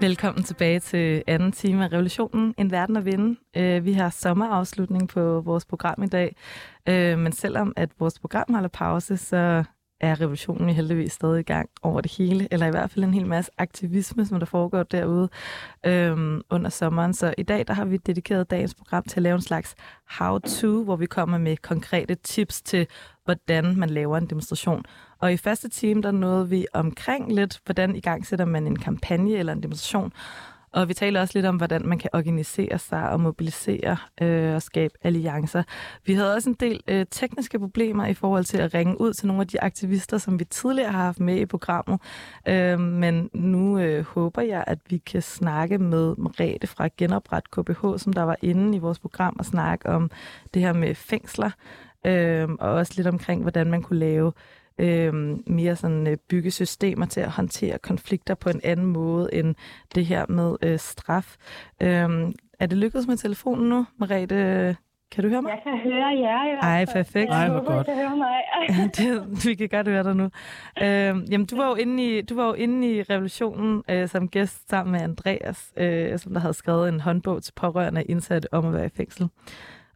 Velkommen tilbage til anden time af Revolutionen, En Verden at Vinde. Øh, vi har sommerafslutning på vores program i dag, øh, men selvom at vores program holder pause, så er revolutionen heldigvis stadig i gang over det hele, eller i hvert fald en hel masse aktivisme, som der foregår derude øhm, under sommeren. Så i dag der har vi dedikeret dagens program til at lave en slags how-to, hvor vi kommer med konkrete tips til, hvordan man laver en demonstration. Og i første time, der nåede vi omkring lidt, hvordan i gang sætter man en kampagne eller en demonstration. Og vi taler også lidt om, hvordan man kan organisere sig og mobilisere øh, og skabe alliancer. Vi havde også en del øh, tekniske problemer i forhold til at ringe ud til nogle af de aktivister, som vi tidligere har haft med i programmet. Øh, men nu øh, håber jeg, at vi kan snakke med Merete fra Genopret KBH, som der var inde i vores program og snakke om det her med fængsler. Øh, og også lidt omkring, hvordan man kunne lave øh, mere sådan øh, bygge systemer til at håndtere konflikter på en anden måde end det her med øh, straf. Øh, er det lykkedes med telefonen nu, Merete? Kan du høre mig? Jeg kan høre jer. Ej, perfekt. Ej, hvor godt. Jeg kan høre mig. det, vi kan godt høre dig nu. Øh, jamen, du var jo inde i, du var jo inde i Revolutionen øh, som gæst sammen med Andreas, øh, som der havde skrevet en håndbog til pårørende af indsatte om at være i fængsel.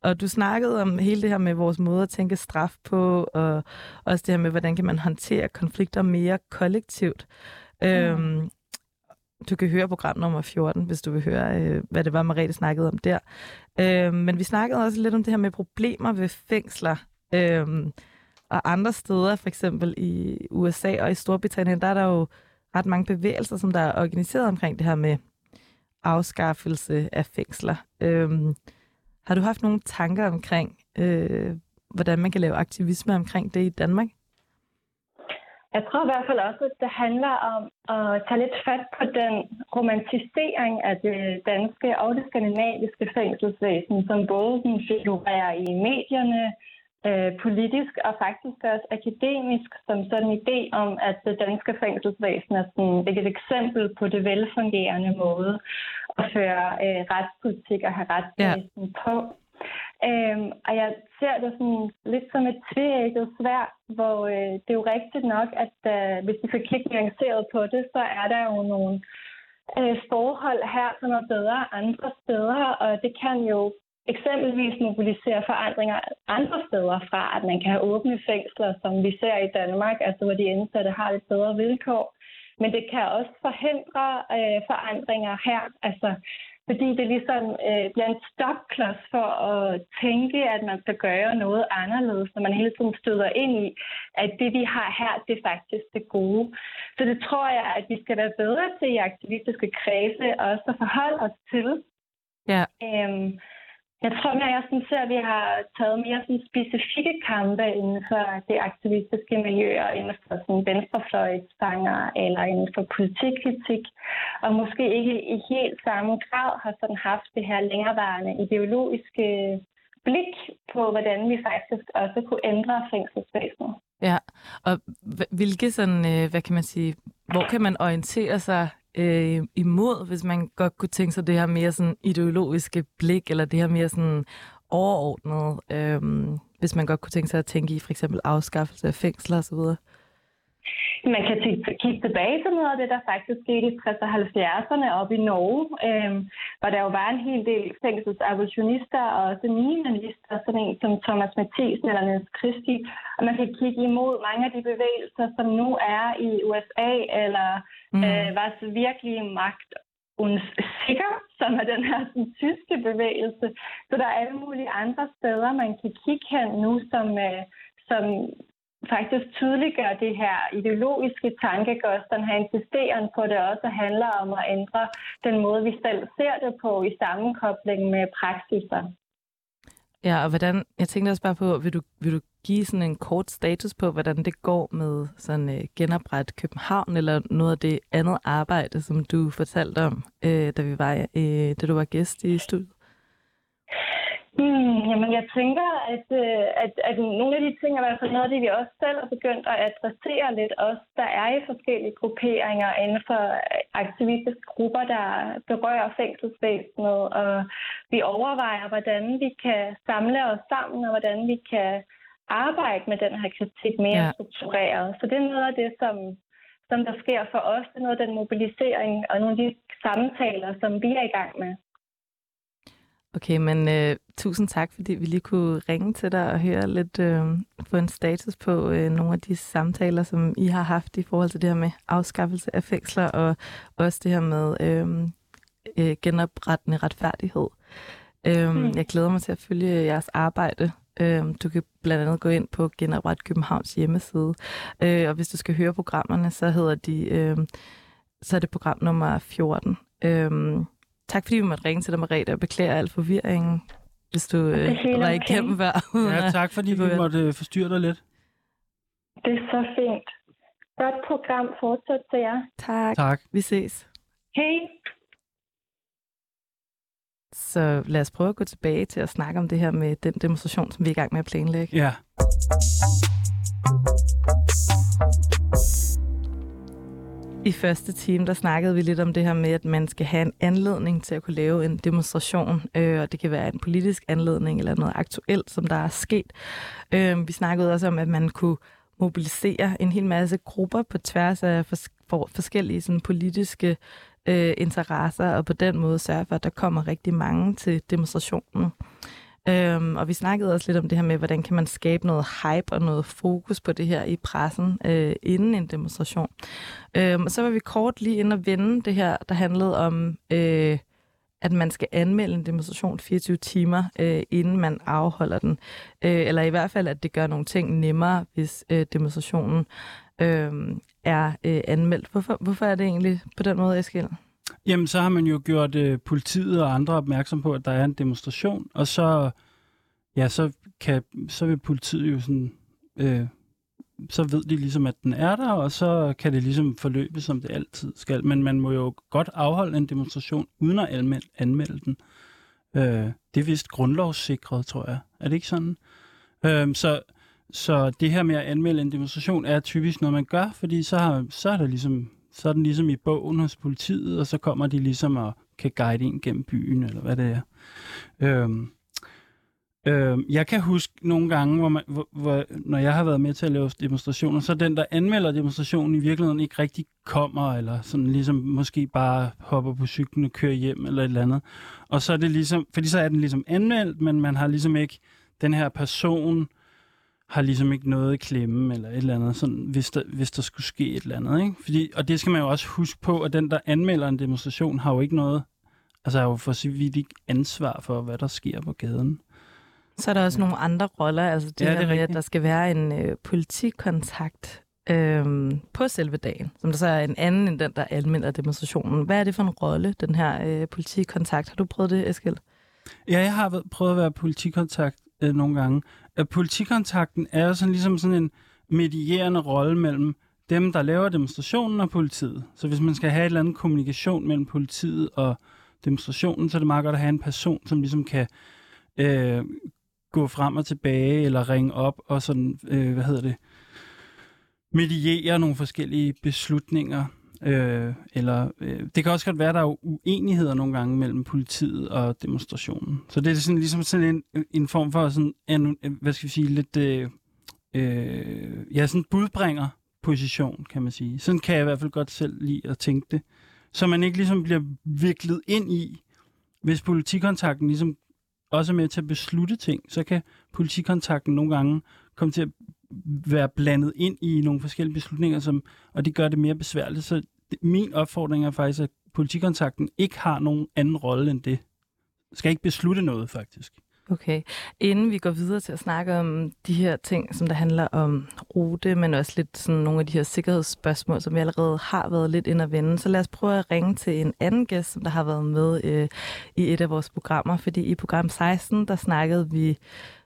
Og du snakkede om hele det her med vores måde at tænke straf på, og også det her med, hvordan kan man håndtere konflikter mere kollektivt. Mm. Øhm, du kan høre program nummer 14, hvis du vil høre, øh, hvad det var, Mariette snakkede om der. Øhm, men vi snakkede også lidt om det her med problemer ved fængsler. Øhm, og andre steder, for eksempel i USA og i Storbritannien, der er der jo ret mange bevægelser, som der er organiseret omkring det her med afskaffelse af fængsler. Øhm, har du haft nogle tanker omkring, øh, hvordan man kan lave aktivisme omkring det i Danmark? Jeg tror i hvert fald også, at det handler om at tage lidt fat på den romantisering af det danske og det skandinaviske fængselsvæsen, som både figurerer i medierne, øh, politisk og faktisk også akademisk, som sådan en idé om, at det danske fængselsvæsen er sådan et eksempel på det velfungerende måde at føre øh, retspolitik og have retsvæsen ja. på. Øhm, og jeg ser det sådan lidt som et tvækket svær, hvor øh, det er jo rigtigt nok, at øh, hvis vi får kigge nuanceret på det, så er der jo nogle øh, forhold her, som er bedre andre steder, og det kan jo eksempelvis mobilisere forandringer andre steder fra, at man kan have åbne fængsler, som vi ser i Danmark, altså hvor de indsatte har lidt bedre vilkår. Men det kan også forhindre øh, forandringer her, altså fordi det ligesom øh, bliver en stopklods for at tænke, at man skal gøre noget anderledes, når man hele tiden støder ind i, at det vi har her, det er faktisk det gode. Så det tror jeg, at vi skal være bedre til i aktivistiske kredse også at forholde os til. Ja. Øhm, jeg tror mere, jeg sådan ser, at vi har taget mere sådan specifikke kampe inden for det aktivistiske miljøer, inden for sådan venstrefløjsfanger eller inden for politikkritik, og måske ikke i helt samme grad har sådan haft det her længerevarende ideologiske blik på, hvordan vi faktisk også kunne ændre fængselsvæsenet. Ja, og hvilke sådan, øh, hvad kan man sige, hvor kan man orientere sig øh, imod, hvis man godt kunne tænke sig det her mere sådan ideologiske blik, eller det her mere sådan overordnet, øh, hvis man godt kunne tænke sig at tænke i for eksempel afskaffelse af fængsler osv.? Man kan kigge tilbage til noget af det, der faktisk skete i 60'erne og 70'erne op i Norge, øh, hvor der jo var en hel del fængselsabolionister og også minimalister, sådan en som Thomas Mathisen eller Niels Christi. Og man kan kigge imod mange af de bevægelser, som nu er i USA, eller mm. øh, var så virkelig magt sikker, som er den her sådan, tyske bevægelse. Så der er alle mulige andre steder, man kan kigge hen nu, som, øh, som faktisk tydeliggør det her ideologiske tankegods, den her insisteren på, det også handler om at ændre den måde, vi selv ser det på i sammenkobling med praksiser. Ja, og hvordan, jeg tænkte også bare på, vil du, vil du give sådan en kort status på, hvordan det går med sådan øh, genopret København, eller noget af det andet arbejde, som du fortalte om, øh, da vi var, øh, da du var gæst i studiet? Hmm, jamen, jeg tænker, at, øh, at, at nogle af de ting er i hvert fald noget af det, vi også selv har begyndt at adressere lidt. Også der er i forskellige grupperinger inden for aktivistiske grupper, der berører fængselsvæsenet, og vi overvejer, hvordan vi kan samle os sammen, og hvordan vi kan arbejde med den her kritik mere ja. struktureret. Så det er noget af det, som, som der sker for os. Det er noget af den mobilisering og nogle af de samtaler, som vi er i gang med. Okay, men uh, tusind tak, fordi vi lige kunne ringe til dig og høre lidt, uh, få en status på uh, nogle af de samtaler, som I har haft i forhold til det her med afskaffelse af fængsler, og også det her med uh, uh, genoprettende retfærdighed. Uh, mm. Jeg glæder mig til at følge jeres arbejde. Uh, du kan blandt andet gå ind på Genopret Københavns hjemmeside, uh, og hvis du skal høre programmerne, så hedder de, uh, så er det program nummer 14. Uh, Tak fordi vi måtte ringe til dig, Marita, og beklager al forvirringen, hvis du øh, var igennem okay. hver. Ja, tak fordi vi måtte øh, forstyrre dig lidt. Det er så fint. Godt program. Fortsæt til jer. Tak. Tak. Vi ses. Hej. Så lad os prøve at gå tilbage til at snakke om det her med den demonstration, som vi er i gang med at planlægge. Ja. I første time, der snakkede vi lidt om det her med, at man skal have en anledning til at kunne lave en demonstration, øh, og det kan være en politisk anledning eller noget aktuelt, som der er sket. Øh, vi snakkede også om, at man kunne mobilisere en hel masse grupper på tværs af fors- for forskellige sådan, politiske øh, interesser, og på den måde sørge for, at der kommer rigtig mange til demonstrationen. Øhm, og vi snakkede også lidt om det her med, hvordan kan man skabe noget hype og noget fokus på det her i pressen øh, inden en demonstration. Øhm, og så var vi kort lige inde og vende det her, der handlede om, øh, at man skal anmelde en demonstration 24 timer, øh, inden man afholder den. Øh, eller i hvert fald, at det gør nogle ting nemmere, hvis øh, demonstrationen øh, er øh, anmeldt. Hvorfor, hvorfor er det egentlig på den måde, Eskild? Jamen, så har man jo gjort øh, politiet og andre opmærksom på, at der er en demonstration, og så, ja, så, kan, så vil politiet jo sådan, øh, så ved de ligesom, at den er der, og så kan det ligesom forløbe, som det altid skal. Men man må jo godt afholde en demonstration, uden at anmelde, anmelde den. Øh, det er vist grundlovssikret, tror jeg. Er det ikke sådan? Øh, så, så det her med at anmelde en demonstration er typisk noget, man gør, fordi så, har, så er der ligesom så er den ligesom i bogen hos politiet, og så kommer de ligesom og kan guide ind gennem byen, eller hvad det er. Øhm, øhm, jeg kan huske nogle gange, hvor, man, hvor, hvor, når jeg har været med til at lave demonstrationer, så den, der anmelder demonstrationen i virkeligheden ikke rigtig kommer, eller sådan ligesom måske bare hopper på cyklen og kører hjem, eller et eller andet. Og så er det ligesom, fordi så er den ligesom anmeldt, men man har ligesom ikke den her person, har ligesom ikke noget i klemme eller et eller andet, sådan, hvis, der, hvis der skulle ske et eller andet. Ikke? Fordi, og det skal man jo også huske på, at den, der anmelder en demonstration, har jo ikke noget, altså har jo for så vidt ikke ansvar for, hvad der sker på gaden. Så er der også nogle andre roller, altså det ja, her det med, at der skal være en øh, politikontakt øhm, på selve dagen, som der så er en anden end den, der anmelder demonstrationen. Hvad er det for en rolle, den her øh, politikontakt? Har du prøvet det, Eskild? Ja, jeg har prøvet at være politikontakt øh, nogle gange. At politikontakten er sådan ligesom sådan en medierende rolle mellem dem, der laver demonstrationen og politiet. Så hvis man skal have et eller andet kommunikation mellem politiet og demonstrationen, så er det meget godt at have en person, som ligesom kan øh, gå frem og tilbage, eller ringe op og sådan, øh, hvad hedder det, mediere nogle forskellige beslutninger. Øh, eller øh, det kan også godt være, at der er uenigheder nogle gange mellem politiet og demonstrationen. Så det er sådan, ligesom sådan en, en form for sådan en, øh, hvad skal vi sige, lidt øh, øh, ja, sådan budbringer position, kan man sige. Sådan kan jeg i hvert fald godt selv lide at tænke det. Så man ikke ligesom bliver viklet ind i, hvis politikontakten ligesom også er med til at beslutte ting, så kan politikontakten nogle gange komme til at være blandet ind i nogle forskellige beslutninger, som, og det gør det mere besværligt. Så det, min opfordring er faktisk, at politikontakten ikke har nogen anden rolle end det. Skal ikke beslutte noget, faktisk. Okay. Inden vi går videre til at snakke om de her ting, som der handler om rute, men også lidt sådan nogle af de her sikkerhedsspørgsmål, som vi allerede har været lidt ind at vende, så lad os prøve at ringe til en anden gæst, som der har været med øh, i et af vores programmer, fordi i program 16, der snakkede vi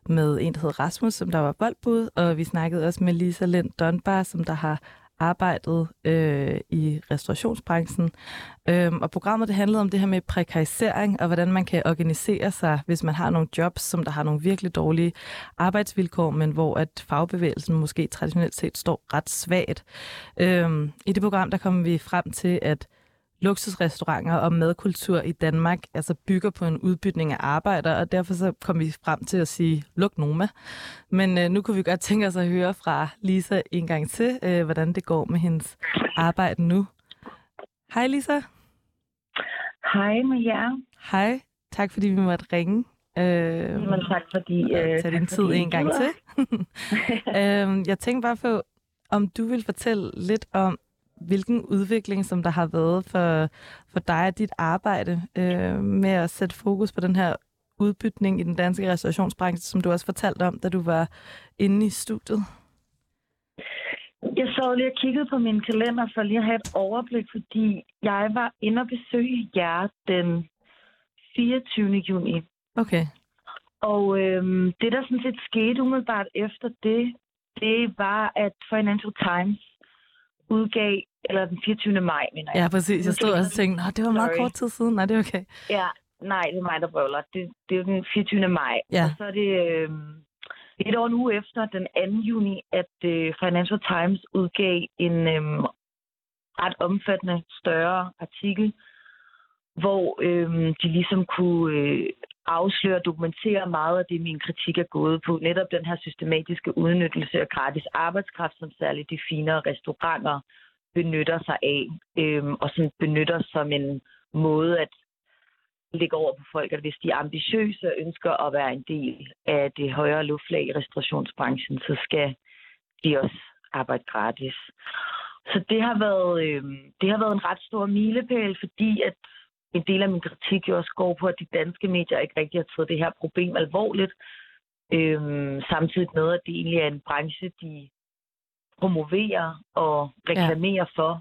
med en, der hedder Rasmus, som der var boldbud, og vi snakkede også med Lisa Lind Donbar, som der har arbejdet øh, i restaurationsbranchen. Øhm, og programmet det handlede om det her med prekarisering og hvordan man kan organisere sig, hvis man har nogle jobs, som der har nogle virkelig dårlige arbejdsvilkår, men hvor at fagbevægelsen måske traditionelt set står ret svagt. Øhm, I det program der kom vi frem til, at luksusrestauranter og madkultur i Danmark altså bygger på en udbytning af arbejder, og derfor så kom vi frem til at sige, luk Noma. Men øh, nu kunne vi godt tænke os at høre fra Lisa en gang til, øh, hvordan det går med hendes arbejde nu. Hej Lisa. Hej med jer. Hej. Tak fordi vi måtte ringe. Øh, Men tak fordi... Øh, tage din tid en gang til. øh, jeg tænkte bare på, om du vil fortælle lidt om, hvilken udvikling, som der har været for, for dig og dit arbejde øh, med at sætte fokus på den her udbytning i den danske restaurationsbranche, som du også fortalte om, da du var inde i studiet? Jeg sad lige og kiggede på min kalender for lige at have et overblik, fordi jeg var inde og besøge jer den 24. juni. Okay. Og øhm, det, der sådan set skete umiddelbart efter det, det var, at Financial Times udgav eller den 24. maj, mener jeg. Ja, præcis. Jeg stod også og tænkte, det var meget Sorry. kort tid siden. Nej, det er okay. Ja, nej, det er mig, der brøvler. Det, det er jo den 24. maj. Ja. Og så er det øh, et år nu efter, den 2. juni, at øh, Financial Times udgav en øh, ret omfattende, større artikel, hvor øh, de ligesom kunne øh, afsløre og dokumentere meget af det, min kritik er gået på. Netop den her systematiske udnyttelse af gratis arbejdskraft, som særligt de finere restauranter benytter sig af, øh, og sådan benytter som en måde at lægge over på folk, at hvis de er ambitiøse og ønsker at være en del af det højere luftlag i restaurationsbranchen, så skal de også arbejde gratis. Så det har været, øh, det har været en ret stor milepæl, fordi at en del af min kritik jo også går på, at de danske medier ikke rigtig har taget det her problem alvorligt. Øhm, samtidig med, at det egentlig er en branche, de promoverer og reklamerer ja. for,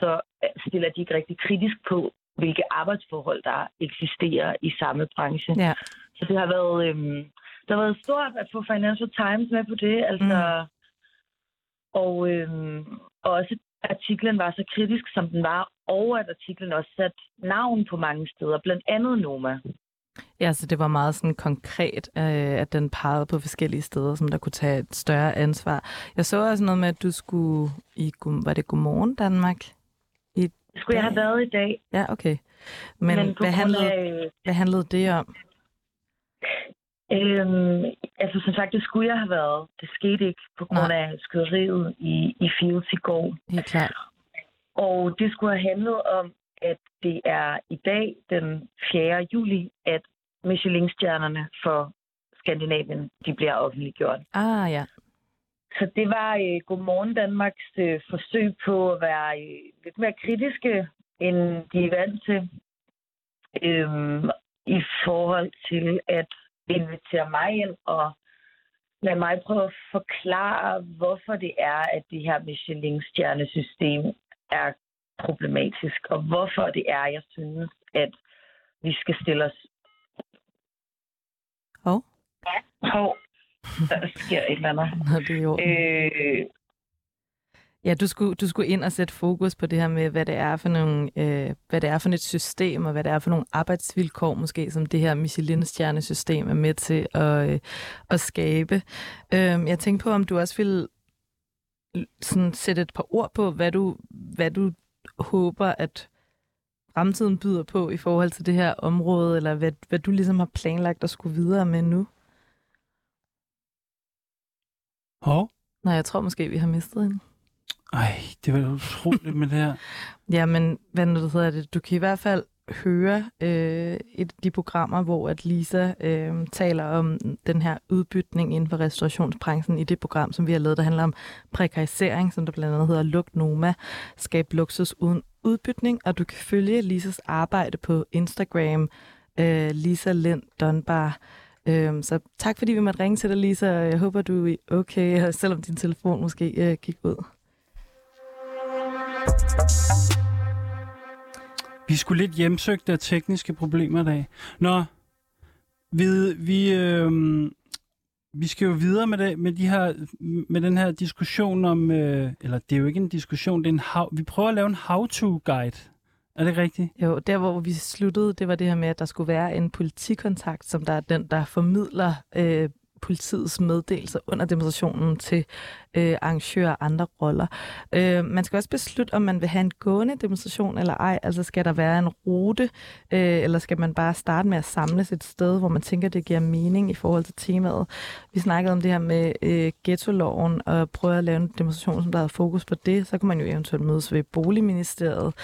så øh, stiller de ikke rigtig kritisk på, hvilke arbejdsforhold, der eksisterer i samme branche. Ja. Så det har været, øhm, det har været stort at få Financial Times med på det. Altså, mm. og, øhm, og også artiklen var så kritisk, som den var, og at artiklen også satte navn på mange steder, blandt andet Noma. Ja, så det var meget sådan konkret, øh, at den pegede på forskellige steder, som der kunne tage et større ansvar. Jeg så også noget med, at du skulle i, var det Godmorgen Danmark? I det skulle dag? jeg have været i dag. Ja, okay. Men, Men hvad, handlede, af, hvad handlede det om? Øhm, altså som sagt, det skulle jeg have været. Det skete ikke på grund Nej. af skyderiet i, i Fields i går. Helt klart. Og det skulle have handlet om, at det er i dag, den 4. juli, at Michelin-stjernerne for Skandinavien, de bliver offentliggjort. Ah, ja. Så det var øh, Godmorgen Danmarks øh, forsøg på at være øh, lidt mere kritiske, end de er vant til, øh, i forhold til at invitere mig ind og lade mig prøve at forklare, hvorfor det er, at det her Michelin-stjernesystem er problematisk, og hvorfor det er, jeg synes, at vi skal stille os... Hov? Ja. Hov. Der sker et eller andet. Nå, det er jo. Øh, Ja, du skulle, du skulle ind og sætte fokus på det her med, hvad det er for nogle, øh, hvad det er for et system, og hvad det er for nogle arbejdsvilkår, måske, som det her Michelin-stjernesystem er med til at, øh, at skabe. Øh, jeg tænkte på, om du også ville sådan sætte et par ord på, hvad du, hvad du håber, at fremtiden byder på i forhold til det her område, eller hvad, hvad du ligesom har planlagt at skulle videre med nu? Hov? Nej, jeg tror måske, vi har mistet hende. Ej, det var utroligt med det her. Ja, men hvad nu det hedder det? Du kan i hvert fald høre øh, et de programmer, hvor at Lisa øh, taler om den her udbytning inden for restaurationsbranchen i det program, som vi har lavet, der handler om prekarisering, som der blandt andet hedder Luk Noma, skab luksus uden udbytning, og du kan følge Lisas arbejde på Instagram, øh, Lisa Lind Dunbar. Øh, så tak fordi vi måtte ringe til dig, Lisa. Jeg håber, du er okay, selvom din telefon måske øh, gik ud. Vi skulle lidt hjemsøgt af tekniske problemer i dag. Nå, vi, vi, øh, vi skal jo videre med, det, med, de her, med den her diskussion om, øh, eller det er jo ikke en diskussion, det er en how, vi prøver at lave en how-to-guide. Er det rigtigt? Jo, der hvor vi sluttede, det var det her med, at der skulle være en politikontakt, som der er den, der formidler øh, politiets meddelelser under demonstrationen til øh, arrangører og andre roller. Øh, man skal også beslutte, om man vil have en gående demonstration eller ej. Altså skal der være en rute, øh, eller skal man bare starte med at samles et sted, hvor man tænker, det giver mening i forhold til temaet. Vi snakkede om det her med øh, ghetto-loven og prøve at lave en demonstration, som der havde fokus på det. Så kunne man jo eventuelt mødes ved Boligministeriet,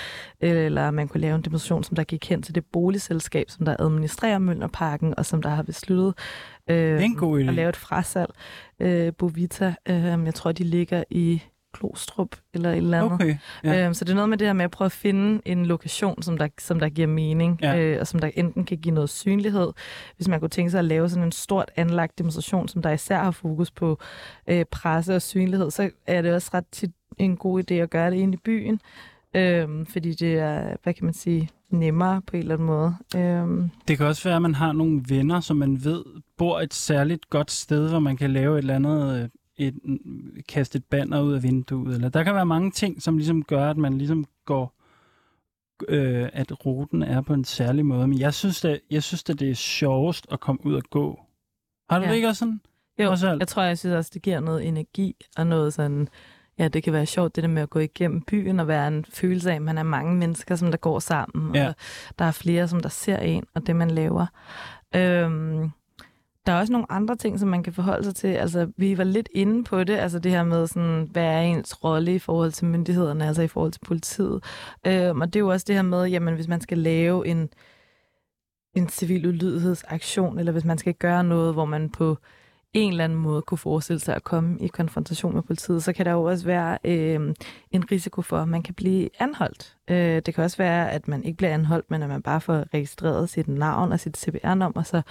eller man kunne lave en demonstration, som der gik hen til det boligselskab, som der administrerer Møllerparken, og som der har besluttet øh, det er en god idé. at lave et frasalg. Øh, Bovita, øh, jeg tror, de ligger i Klostrup eller et eller andet. Okay, ja. øhm, så det er noget med det her med at prøve at finde en lokation, som der, som der giver mening, ja. øh, og som der enten kan give noget synlighed, hvis man kunne tænke sig at lave sådan en stort anlagt demonstration, som der især har fokus på øh, presse og synlighed, så er det også ret tit en god idé at gøre det inde i byen, øh, fordi det er, hvad kan man sige, nemmere på en eller anden måde. Øhm. Det kan også være, at man har nogle venner, som man ved bor et særligt godt sted, hvor man kan lave et eller andet, øh, et, kaste et banner ud af vinduet. Eller der kan være mange ting, som ligesom gør, at man ligesom går, øh, at ruten er på en særlig måde. Men jeg synes, at, jeg synes, at det er sjovest at komme ud og gå. Har du ja. det ikke også sådan? Jo, også jeg tror, jeg synes også, det giver noget energi og noget sådan ja, det kan være sjovt, det der med at gå igennem byen og være en følelse af, at man er mange mennesker, som der går sammen, ja. og der er flere, som der ser en, og det, man laver. Øhm, der er også nogle andre ting, som man kan forholde sig til. Altså, vi var lidt inde på det, altså det her med, sådan, hvad er ens rolle i forhold til myndighederne, altså i forhold til politiet. Øhm, og det er jo også det her med, jamen, hvis man skal lave en, en civil ulydighedsaktion, eller hvis man skal gøre noget, hvor man på en eller anden måde kunne forestille sig at komme i konfrontation med politiet, så kan der jo også være øh, en risiko for, at man kan blive anholdt. Øh, det kan også være, at man ikke bliver anholdt, men at man bare får registreret sit navn og sit CPR-nummer, så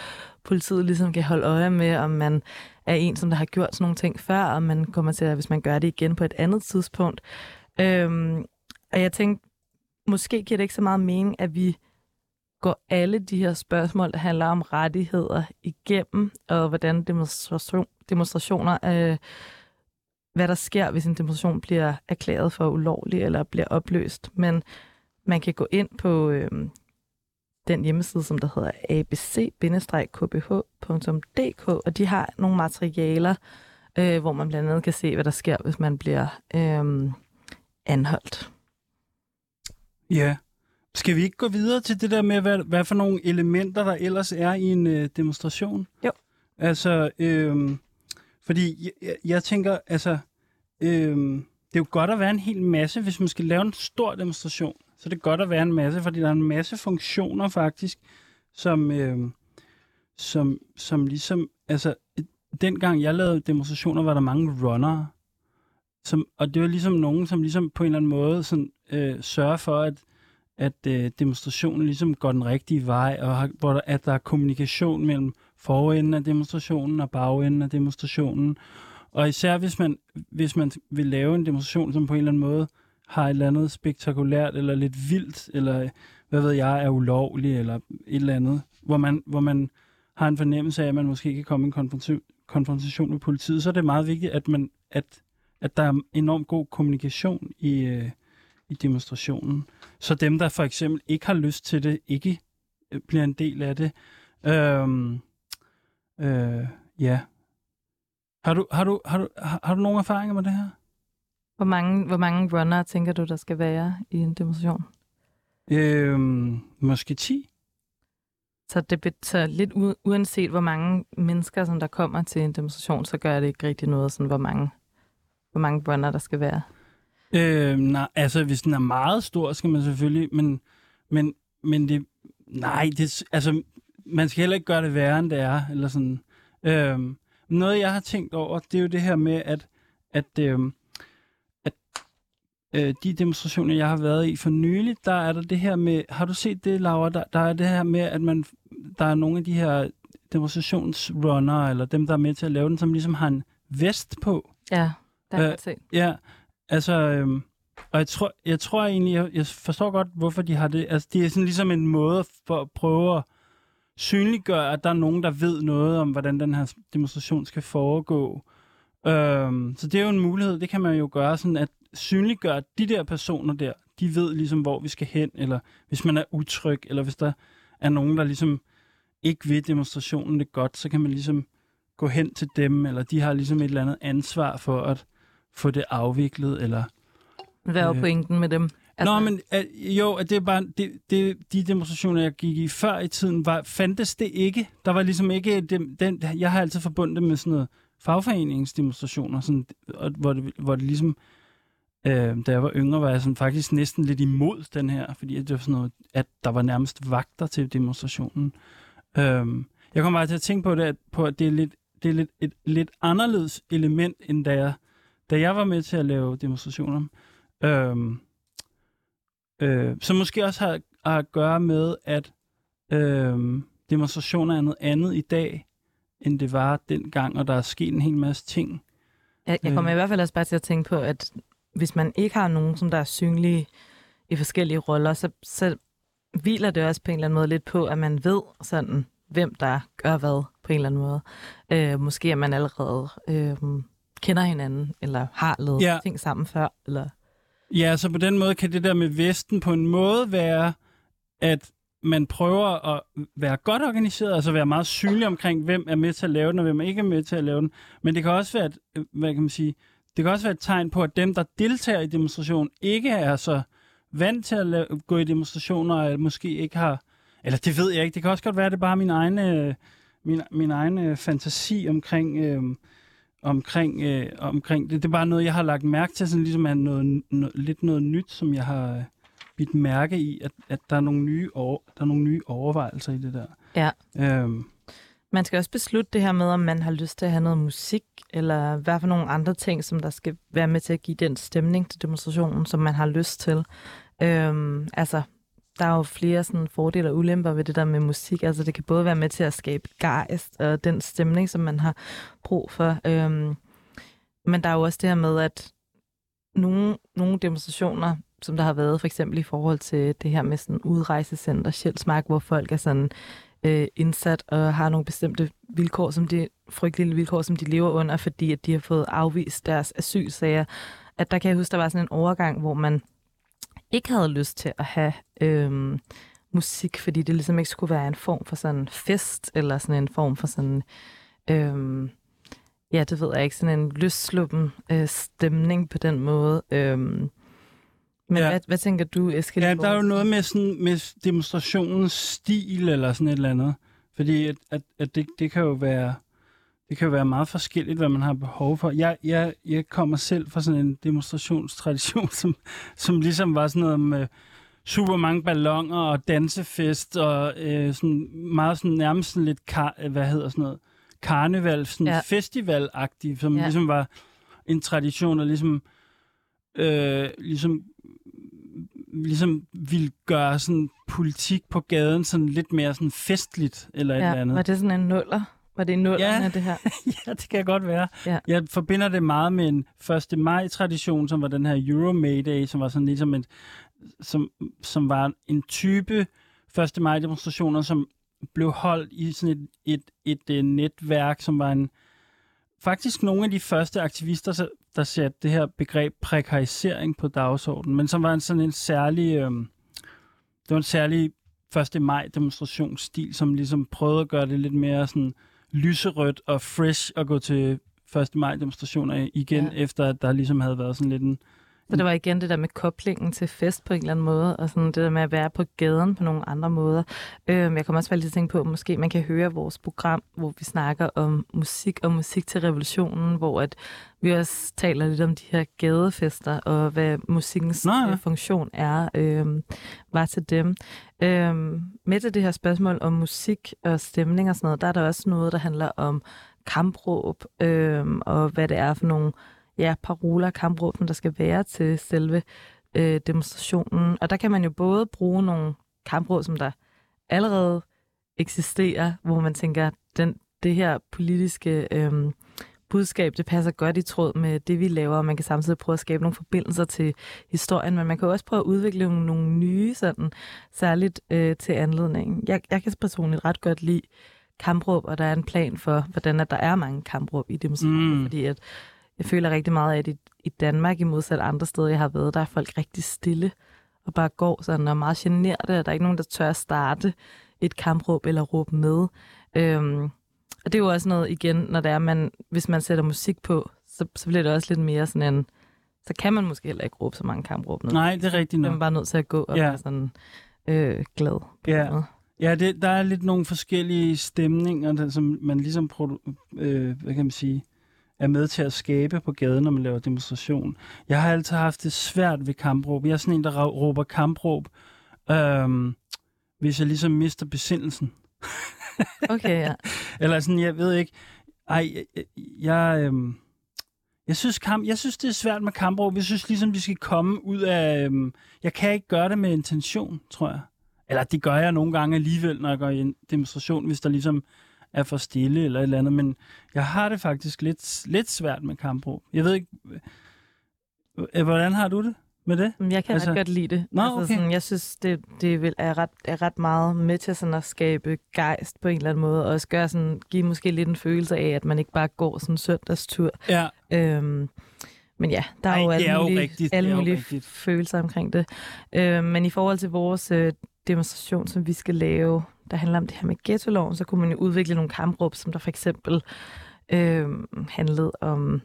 politiet ligesom kan holde øje med, om man er en, som der har gjort sådan nogle ting før, og man kommer til at, hvis man gør det igen på et andet tidspunkt. Øh, og jeg tænkte, måske giver det ikke så meget mening, at vi går alle de her spørgsmål, der handler om rettigheder, igennem, og hvordan demonstration, demonstrationer, øh, hvad der sker, hvis en demonstration bliver erklæret for ulovlig eller bliver opløst. Men man kan gå ind på øh, den hjemmeside, som der hedder abc-kbh.dk, og de har nogle materialer, øh, hvor man blandt andet kan se, hvad der sker, hvis man bliver øh, anholdt. Ja, skal vi ikke gå videre til det der med, hvad, hvad for nogle elementer, der ellers er i en øh, demonstration? Jo. Altså, øh, fordi jeg, jeg tænker, altså, øh, det er jo godt at være en hel masse, hvis man skal lave en stor demonstration. Så det er godt at være en masse, fordi der er en masse funktioner faktisk, som, øh, som, som ligesom, altså, dengang jeg lavede demonstrationer, var der mange runnere. Som, og det var ligesom nogen, som ligesom på en eller anden måde sådan, øh, sørger for, at at øh, demonstrationen ligesom går den rigtige vej, og har, hvor der, at der er kommunikation mellem forenden af demonstrationen og bagenden af demonstrationen. Og især hvis man, hvis man vil lave en demonstration, som på en eller anden måde har et eller andet spektakulært, eller lidt vildt, eller øh, hvad ved jeg, er ulovlig, eller et eller andet, hvor man, hvor man har en fornemmelse af, at man måske kan komme i en konfrontation med politiet, så er det meget vigtigt, at, man, at, at der er enormt god kommunikation i, øh, i demonstrationen. Så dem, der for eksempel ikke har lyst til det, ikke øh, bliver en del af det. Øhm, øh, ja. Har du, har, du, har, du, har, har du nogle erfaringer med det her? Hvor mange, hvor mange runner tænker du, der skal være i en demonstration? Øhm, måske 10. Så det betyder lidt uanset hvor mange mennesker, som der kommer til en demonstration, så gør det ikke rigtig noget, sådan, hvor mange, hvor mange runner der skal være. Øh, nej, altså hvis den er meget stor, skal man selvfølgelig, men, men, men det, nej, det, altså man skal heller ikke gøre det værre, end det er, eller sådan. Øh, noget, jeg har tænkt over, det er jo det her med, at, at, øh, at øh, de demonstrationer, jeg har været i for nylig, der er der det her med, har du set det, Laura? Der, der er det her med, at man, der er nogle af de her demonstrationsrunner, eller dem, der er med til at lave den, som ligesom har en vest på. Ja, der er øh, Ja, Altså, øhm, og jeg tror, jeg tror egentlig, jeg, jeg forstår godt, hvorfor de har det. Altså, det er sådan ligesom en måde for at prøve at synliggøre, at der er nogen, der ved noget om, hvordan den her demonstration skal foregå. Øhm, så det er jo en mulighed, det kan man jo gøre sådan, at synliggøre de der personer der, de ved ligesom, hvor vi skal hen, eller hvis man er utryg, eller hvis der er nogen, der ligesom ikke ved demonstrationen det godt, så kan man ligesom gå hen til dem, eller de har ligesom et eller andet ansvar for at få det afviklet, eller... Hvad er Øh. pointen med dem? Altså, Nå, men uh, jo, at det er bare, det, det, de demonstrationer, jeg gik i før i tiden, var, fandtes det ikke. Der var ligesom ikke, dem, den, jeg har altid forbundet det med sådan noget fagforeningsdemonstrationer, sådan, og, hvor, det, hvor det ligesom, øh, da jeg var yngre, var jeg sådan faktisk næsten lidt imod den her, fordi det var sådan noget, at der var nærmest vagter til demonstrationen. Øh, jeg kommer bare til at tænke på det, at, på, at det er, lidt, det er lidt, et lidt anderledes element, end da jeg, da jeg var med til at lave demonstrationer. Øh, øh, som måske også har, har at gøre med, at øh, demonstrationer er noget andet i dag, end det var dengang, og der er sket en hel masse ting. Jeg, jeg kommer i hvert fald også bare til at tænke på, at hvis man ikke har nogen, som der er synlige i forskellige roller, så, så hviler det også på en eller anden måde lidt på, at man ved sådan, hvem der gør hvad på en eller anden måde. Øh, måske at man allerede øh, kender hinanden, eller har lavet Ja. ting sammen før. Eller... Ja, så på den måde kan det der med Vesten på en måde være, at man prøver at være godt organiseret, altså være meget synlig omkring, hvem er med til at lave den, og hvem ikke er med til at lave den. Men det kan også være, et, hvad kan man sige, det kan også være et tegn på, at dem, der deltager i demonstrationen, ikke er så vant til at lave, gå i demonstrationer, og måske ikke har, eller det ved jeg ikke, det kan også godt være, at det er bare min egen, øh, min, min egen øh, fantasi omkring, øh, omkring, øh, omkring det. Det er bare noget, jeg har lagt mærke til, sådan ligesom er noget, noget, lidt noget nyt, som jeg har øh, bidt mærke i, at, at der, er nogle nye over, der er nogle nye overvejelser i det der. Ja. Øhm, Man skal også beslutte det her med, om man har lyst til at have noget musik, eller hvad for nogle andre ting, som der skal være med til at give den stemning til demonstrationen, som man har lyst til. Øhm, altså, der er jo flere sådan, fordele og ulemper ved det der med musik. Altså, det kan både være med til at skabe gejst og den stemning, som man har brug for. Øhm, men der er jo også det her med, at nogle, nogle demonstrationer, som der har været for eksempel i forhold til det her med sådan udrejsecenter, Sjælsmark, hvor folk er sådan øh, indsat og har nogle bestemte vilkår, som de frygtelige vilkår, som de lever under, fordi at de har fået afvist deres asylsager. At der kan jeg huske, der var sådan en overgang, hvor man ikke havde lyst til at have øhm, musik, fordi det ligesom ikke skulle være en form for sådan fest, eller sådan en form for sådan, øhm, ja, det ved jeg ikke, sådan en løssluppen øh, stemning på den måde. Øhm, men ja. hvad, hvad tænker du, Eskild? ja, der er jo noget med, sådan, med demonstrationens stil, eller sådan et eller andet. Fordi at, at, at det, det kan jo være... Det kan jo være meget forskelligt, hvad man har behov for. Jeg, jeg, jeg kommer selv fra sådan en demonstrationstradition, som, som ligesom var sådan noget med super mange ballonger og dansefest og øh, sådan meget sådan nærmest sådan lidt, kar, hvad hedder sådan noget, karneval, sådan ja. Ja. festivalagtigt, som ja. Ja. ligesom var en tradition, der ligesom, øh, ligesom ligesom ville gøre sådan politik på gaden sådan lidt mere sådan festligt eller et eller Ja, andet. var det sådan en nuller? Var det en nuller Ja. ja. det her? ja, det kan godt være. Ja. Jeg forbinder det meget med en 1. maj-tradition, som var den her Euro Mayday, som var sådan ligesom en, som, som var en type 1. maj-demonstrationer, som blev holdt i sådan et, et, et, et netværk, som var en faktisk nogle af de første aktivister, der satte det her begreb prekarisering på dagsordenen, men som var en sådan en særlig, øhm, det var en særlig 1. maj demonstrationsstil, som ligesom prøvede at gøre det lidt mere sådan lyserødt og fresh at gå til 1. maj demonstrationer igen, ja. Efter at der ligesom havde været sådan lidt en... Så det var igen det der med koblingen til fest på en eller anden måde, og sådan det der med at være på gaden på nogle andre måder. Øhm, jeg kommer også til at tænke på, at måske man kan høre vores program, hvor vi snakker om musik og musik til revolutionen, hvor at vi også taler lidt om de her gadefester, og hvad musikkens Nå ja. øh, funktion er, øhm, var til dem. Øhm, med det her spørgsmål om musik og stemning og sådan noget, der er der også noget, der handler om kampråb, øhm, og hvad det er for nogle ja, paroler og kampråb, som der skal være til selve øh, demonstrationen. Og der kan man jo både bruge nogle kampråb, som der allerede eksisterer, hvor man tænker, den, det her politiske, øh, budskab, det passer godt i tråd med det, vi laver, og man kan samtidig prøve at skabe nogle forbindelser til historien, men man kan også prøve at udvikle nogle, nogle nye, sådan, særligt øh, til anledningen. Jeg, jeg kan personligt ret godt lide kampråb, og der er en plan for, hvordan at der er mange kampråb i demonstrationer, mm. fordi at jeg føler rigtig meget, at i, i Danmark, i modsat andre steder, jeg har været, der er folk rigtig stille og bare går sådan og er meget generede, og der er ikke nogen, der tør at starte et kampråb eller råbe med. Øhm, og det er jo også noget, igen, når det er, man, hvis man sætter musik på, så, så bliver det også lidt mere sådan en, så kan man måske heller ikke råbe så mange kampråb ned. Nej, det er rigtigt nok. Man er bare nødt til at gå og ja. være sådan øh, glad. På ja. Noget. Ja, det, der er lidt nogle forskellige stemninger, der, som man ligesom, øh, hvad kan man sige, er med til at skabe på gaden, når man laver demonstration. Jeg har altid haft det svært ved kampråb. Jeg er sådan en, der råber kampråb, øh, hvis jeg ligesom mister besindelsen. Okay, ja. Eller sådan, jeg ved ikke. Ej, jeg, jeg, øhm, jeg synes, kamp, jeg synes, det er svært med kampråb. Jeg synes ligesom, vi skal komme ud af... Øhm, jeg kan ikke gøre det med intention, tror jeg. Eller det gør jeg nogle gange alligevel, når jeg går i en demonstration, hvis der ligesom er for stille eller et eller andet. Men jeg har det faktisk lidt, lidt svært med kampråb. Jeg ved ikke... Øh, hvordan har du det? med det? Jeg kan altså... ret godt lide det. Nå, altså, okay. sådan, jeg synes, det, det er, ret, er ret meget med til sådan at skabe gejst på en eller anden måde, og også gøre sådan, give måske lidt en følelse af, at man ikke bare går sådan en søndagstur. Ja. Øhm, men ja, der er Ej, jo alle er mulige, jo alle mulige følelser omkring det. Øhm, men i forhold til vores øh, demonstration, som vi skal lave, der handler om det her med ghetto-loven, så kunne man jo udvikle nogle kampråb, som der for eksempel øh, handlede om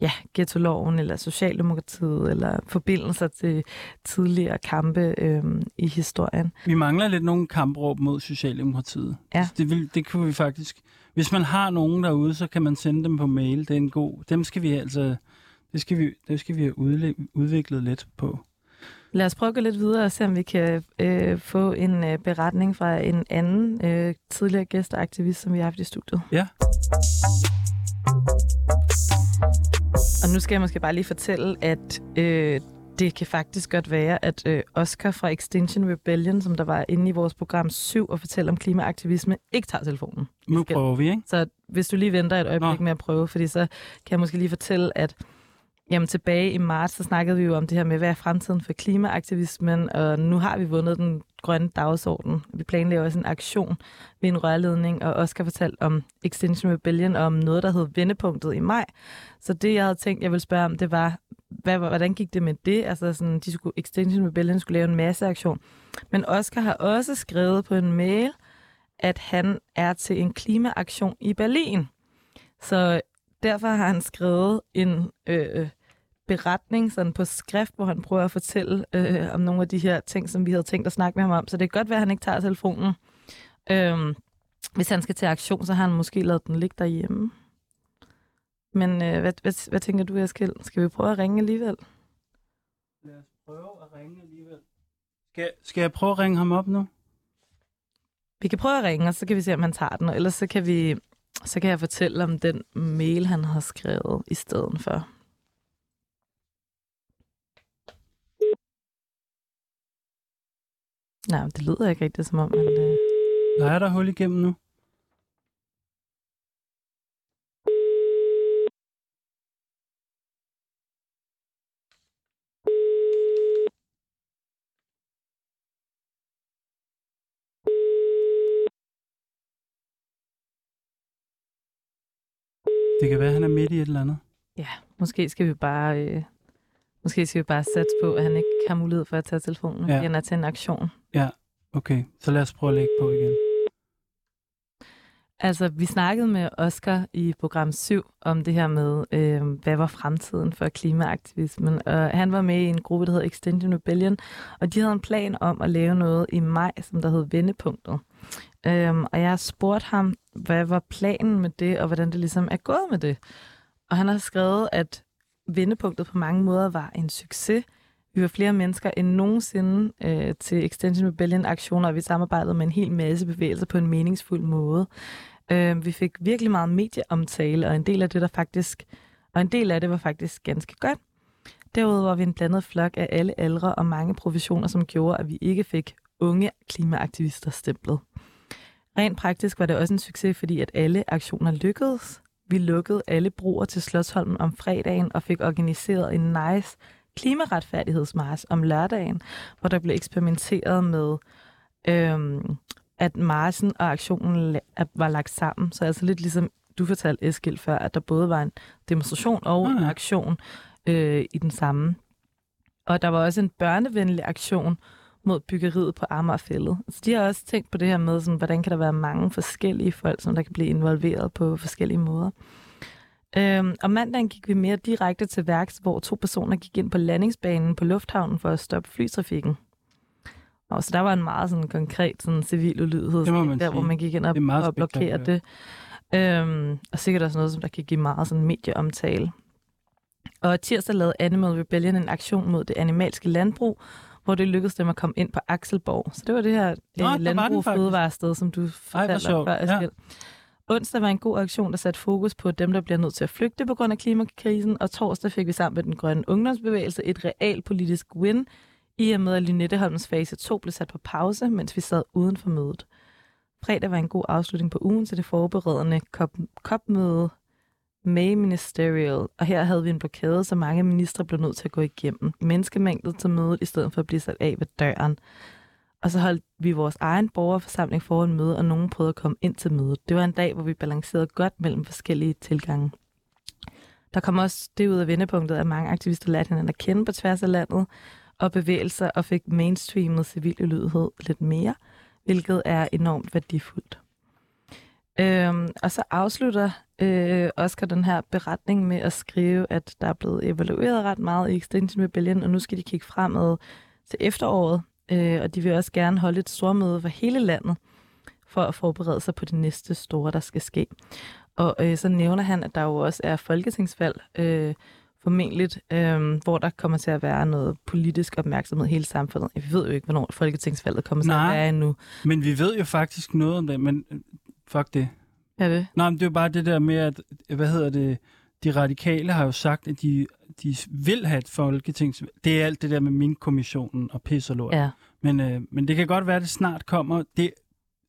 ja, ghetto-loven, eller Socialdemokratiet, eller forbindelser til tidligere kampe øhm, i historien. Vi mangler lidt nogle kampråb mod Socialdemokratiet. Ja. Det, vil, det kunne vi faktisk... Hvis man har nogen derude, så kan man sende dem på mail. Det er en god... Dem skal vi altså... Det skal vi, det skal vi have udviklet lidt på. Lad os prøve at gå lidt videre og se, om vi kan øh, få en øh, beretning fra en anden øh, tidligere gæst og aktivist, som vi har haft i studiet. Ja. Og nu skal jeg måske bare lige fortælle, at øh, det kan faktisk godt være, at øh, Oscar fra Extinction Rebellion, som der var inde i vores program 7 og fortælle om klimaaktivisme, ikke tager telefonen. Nu prøver vi, ikke? Så hvis du lige venter et øjeblik Nå. med at prøve, fordi så kan jeg måske lige fortælle, at Jamen tilbage i marts, så snakkede vi jo om det her med, hvad er fremtiden for klimaaktivismen, og nu har vi vundet den grønne dagsorden. Vi planlægger også en aktion ved en rørledning, og også fortalte fortælle om Extinction Rebellion, og om noget, der hed Vendepunktet i maj. Så det, jeg havde tænkt, jeg ville spørge om, det var, hvad, hvordan gik det med det? Altså sådan, de skulle, Extinction Rebellion skulle lave en masse aktion. Men Oscar har også skrevet på en mail, at han er til en klimaaktion i Berlin. Så derfor har han skrevet en øh, beretning sådan på skrift, hvor han prøver at fortælle øh, om nogle af de her ting, som vi havde tænkt at snakke med ham om. Så det kan godt være, at han ikke tager telefonen. Øh, hvis han skal til aktion, så har han måske lavet den ligge derhjemme. Men øh, hvad, hvad, hvad tænker du, Eskild? Skal vi prøve at ringe alligevel? Lad os prøve at ringe alligevel. Skal, skal jeg prøve at ringe ham op nu? Vi kan prøve at ringe, og så kan vi se, om han tager den. Ellers så kan vi så kan jeg fortælle om den mail, han har skrevet i stedet for. Nej, det lyder ikke rigtigt som om, han... Øh... Nej, er der hul igennem nu. Det kan være, at han er midt i et eller andet. Ja, måske skal vi bare, øh, måske skal vi bare satse på, at han ikke har mulighed for at tage telefonen, ja. han er til en aktion. Ja, okay. Så lad os prøve at lægge på igen. Altså, vi snakkede med Oscar i program 7 om det her med, øh, hvad var fremtiden for klimaaktivismen. Og han var med i en gruppe, der hed Extinction Rebellion, og de havde en plan om at lave noget i maj, som der hed Vendepunktet. Øhm, og jeg har spurgt ham, hvad var planen med det, og hvordan det ligesom er gået med det. Og han har skrevet, at vendepunktet på mange måder var en succes. Vi var flere mennesker end nogensinde øh, til Extension Rebellion-aktioner, og vi samarbejdede med en hel masse bevægelser på en meningsfuld måde. Øh, vi fik virkelig meget medieomtale, og en del af det der faktisk, og en del af det var faktisk ganske godt. Derudover var vi en blandet flok af alle aldre og mange professioner, som gjorde, at vi ikke fik unge klimaaktivister stemplet. Rent praktisk var det også en succes, fordi at alle aktioner lykkedes. Vi lukkede alle broer til Slottsholmen om fredagen og fik organiseret en nice klimaretfærdighedsmars om lørdagen, hvor der blev eksperimenteret med, øhm, at marsen og aktionen var lagt sammen. Så altså lidt ligesom du fortalte, Eskild, før, at der både var en demonstration og en aktion øh, i den samme. Og der var også en børnevenlig aktion mod byggeriet på Amagerfældet. Så de har også tænkt på det her med, sådan, hvordan kan der være mange forskellige folk, som der kan blive involveret på forskellige måder. Øhm, og mandagen gik vi mere direkte til værks, hvor to personer gik ind på landingsbanen på lufthavnen for at stoppe flytrafikken. Og så der var en meget sådan konkret sådan civil ulydighed, der sige. hvor man gik ind og, og blokerede det. Øhm, og sikkert også noget, som der kan give meget sådan medieomtale. Og tirsdag lavede Animal Rebellion en aktion mod det animalske landbrug, hvor det lykkedes dem at komme ind på Akselborg. Så det var det her Nå, øh, landbrug fødevarested, som du fortalte før. Ja. Onsdag var en god aktion, der satte fokus på dem, der bliver nødt til at flygte på grund af klimakrisen, og torsdag fik vi sammen med den grønne ungdomsbevægelse et realpolitisk win, i og med at Lynetteholms fase 2 blev sat på pause, mens vi sad uden for mødet. Fredag var en god afslutning på ugen til det forberedende COP-møde May Ministerial, og her havde vi en blokade, så mange ministre blev nødt til at gå igennem. Menneskemængdet til mødet, i stedet for at blive sat af ved døren. Og så holdt vi vores egen borgerforsamling foran møde, og nogen prøvede at komme ind til mødet. Det var en dag, hvor vi balancerede godt mellem forskellige tilgange. Der kom også det ud af vendepunktet, at mange aktivister lærte hinanden at kende på tværs af landet, og bevægelser og fik mainstreamet civil ulydighed lidt mere, hvilket er enormt værdifuldt. Øhm, og så afslutter øh, Oscar den her beretning med at skrive, at der er blevet evalueret ret meget i Extinction Rebellion, og nu skal de kigge fremad til efteråret, øh, og de vil også gerne holde et stormøde for hele landet, for at forberede sig på det næste store, der skal ske. Og øh, så nævner han, at der jo også er folketingsvalg, øh, formentlig, øh, hvor der kommer til at være noget politisk opmærksomhed i hele samfundet. Vi ved jo ikke, hvornår folketingsvalget kommer til Nej, at være endnu. men vi ved jo faktisk noget om det, men fuck det. Er det? Nej, men det er jo bare det der med, at, hvad hedder det, de radikale har jo sagt, at de, de vil have et folketings... Det er alt det der med min kommissionen og pis og lort. Ja. Men, øh, men det kan godt være, at det snart kommer. Det,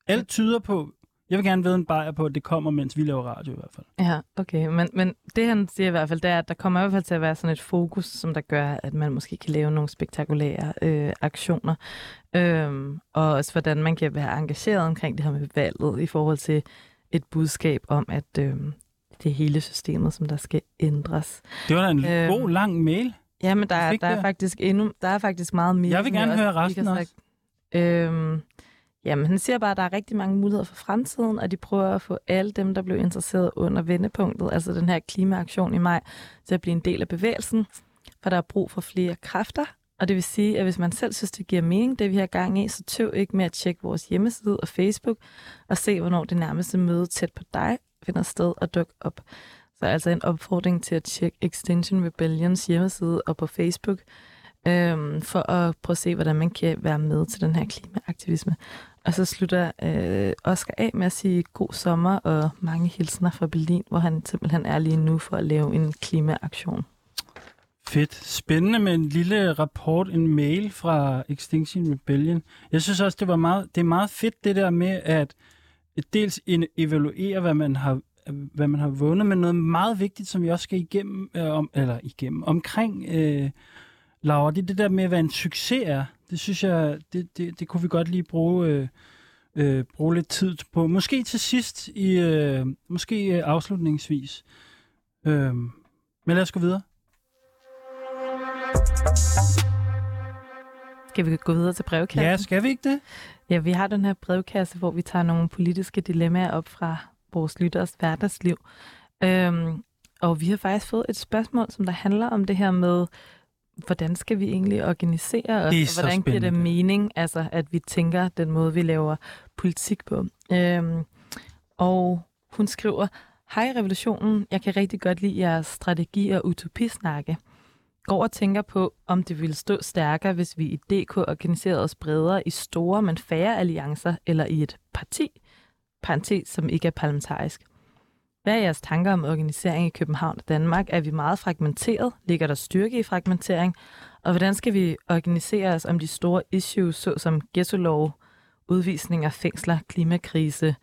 alt tyder på, jeg vil gerne vide en bajer på, at det kommer, mens vi laver radio i hvert fald. Ja, okay. Men, men det han siger i hvert fald, det er, at der kommer i hvert fald til at være sådan et fokus, som der gør, at man måske kan lave nogle spektakulære øh, aktioner. Øhm, og også hvordan man kan være engageret omkring det her med valget i forhold til et budskab om, at øh, det er hele systemet, som der skal ændres. Det var da en øhm, god, lang mail. Ja, men der, er, der, er faktisk endnu, der er faktisk meget mere. Jeg vil gerne høre resten også. Øhm, jamen, han siger bare, at der er rigtig mange muligheder for fremtiden, og de prøver at få alle dem, der blev interesseret under vendepunktet, altså den her klimaaktion i maj, til at blive en del af bevægelsen, for der er brug for flere kræfter, og det vil sige, at hvis man selv synes, det giver mening, det vi har gang i, så tøv ikke med at tjekke vores hjemmeside og Facebook og se, hvornår det nærmeste møde tæt på dig finder sted og dukke op. Så altså en opfordring til at tjekke Extinction Rebellions hjemmeside og på Facebook, øhm, for at prøve at se, hvordan man kan være med til den her klimaaktivisme. Og så slutter øh, Oscar af med at sige god sommer og mange hilsner fra Berlin, hvor han simpelthen er lige nu for at lave en klimaaktion. Fedt. Spændende med en lille rapport, en mail fra Extinction Rebellion. Jeg synes også, det var meget, det er meget fedt det der med at dels evaluere, hvad man har hvad man har vundet, men noget meget vigtigt, som vi også skal igennem, øh, om, eller igennem, omkring øh, Laura, det er det der med, hvad en succes er. Det synes jeg, det, det, det kunne vi godt lige bruge, øh, øh, bruge lidt tid på. Måske til sidst, i, øh, måske øh, afslutningsvis. Øh, men lad os gå videre. Skal vi gå videre til brevkassen? Ja, skal vi ikke det? Ja, vi har den her brevkasse, hvor vi tager nogle politiske dilemmaer op fra vores lytteres hverdagsliv. Øhm, og vi har faktisk fået et spørgsmål, som der handler om det her med, hvordan skal vi egentlig organisere os, og hvordan giver det mening, altså, at vi tænker den måde, vi laver politik på. Øhm, og hun skriver, Hej revolutionen, jeg kan rigtig godt lide jeres strategi og utopisnakke går og tænker på, om det ville stå stærkere, hvis vi i DK organiserede os bredere i store, men færre alliancer, eller i et parti, parentes, som ikke er parlamentarisk. Hvad er jeres tanker om organisering i København og Danmark? Er vi meget fragmenteret? Ligger der styrke i fragmentering? Og hvordan skal vi organisere os om de store issues, såsom ghetto-lov, udvisninger, fængsler, klimakrise,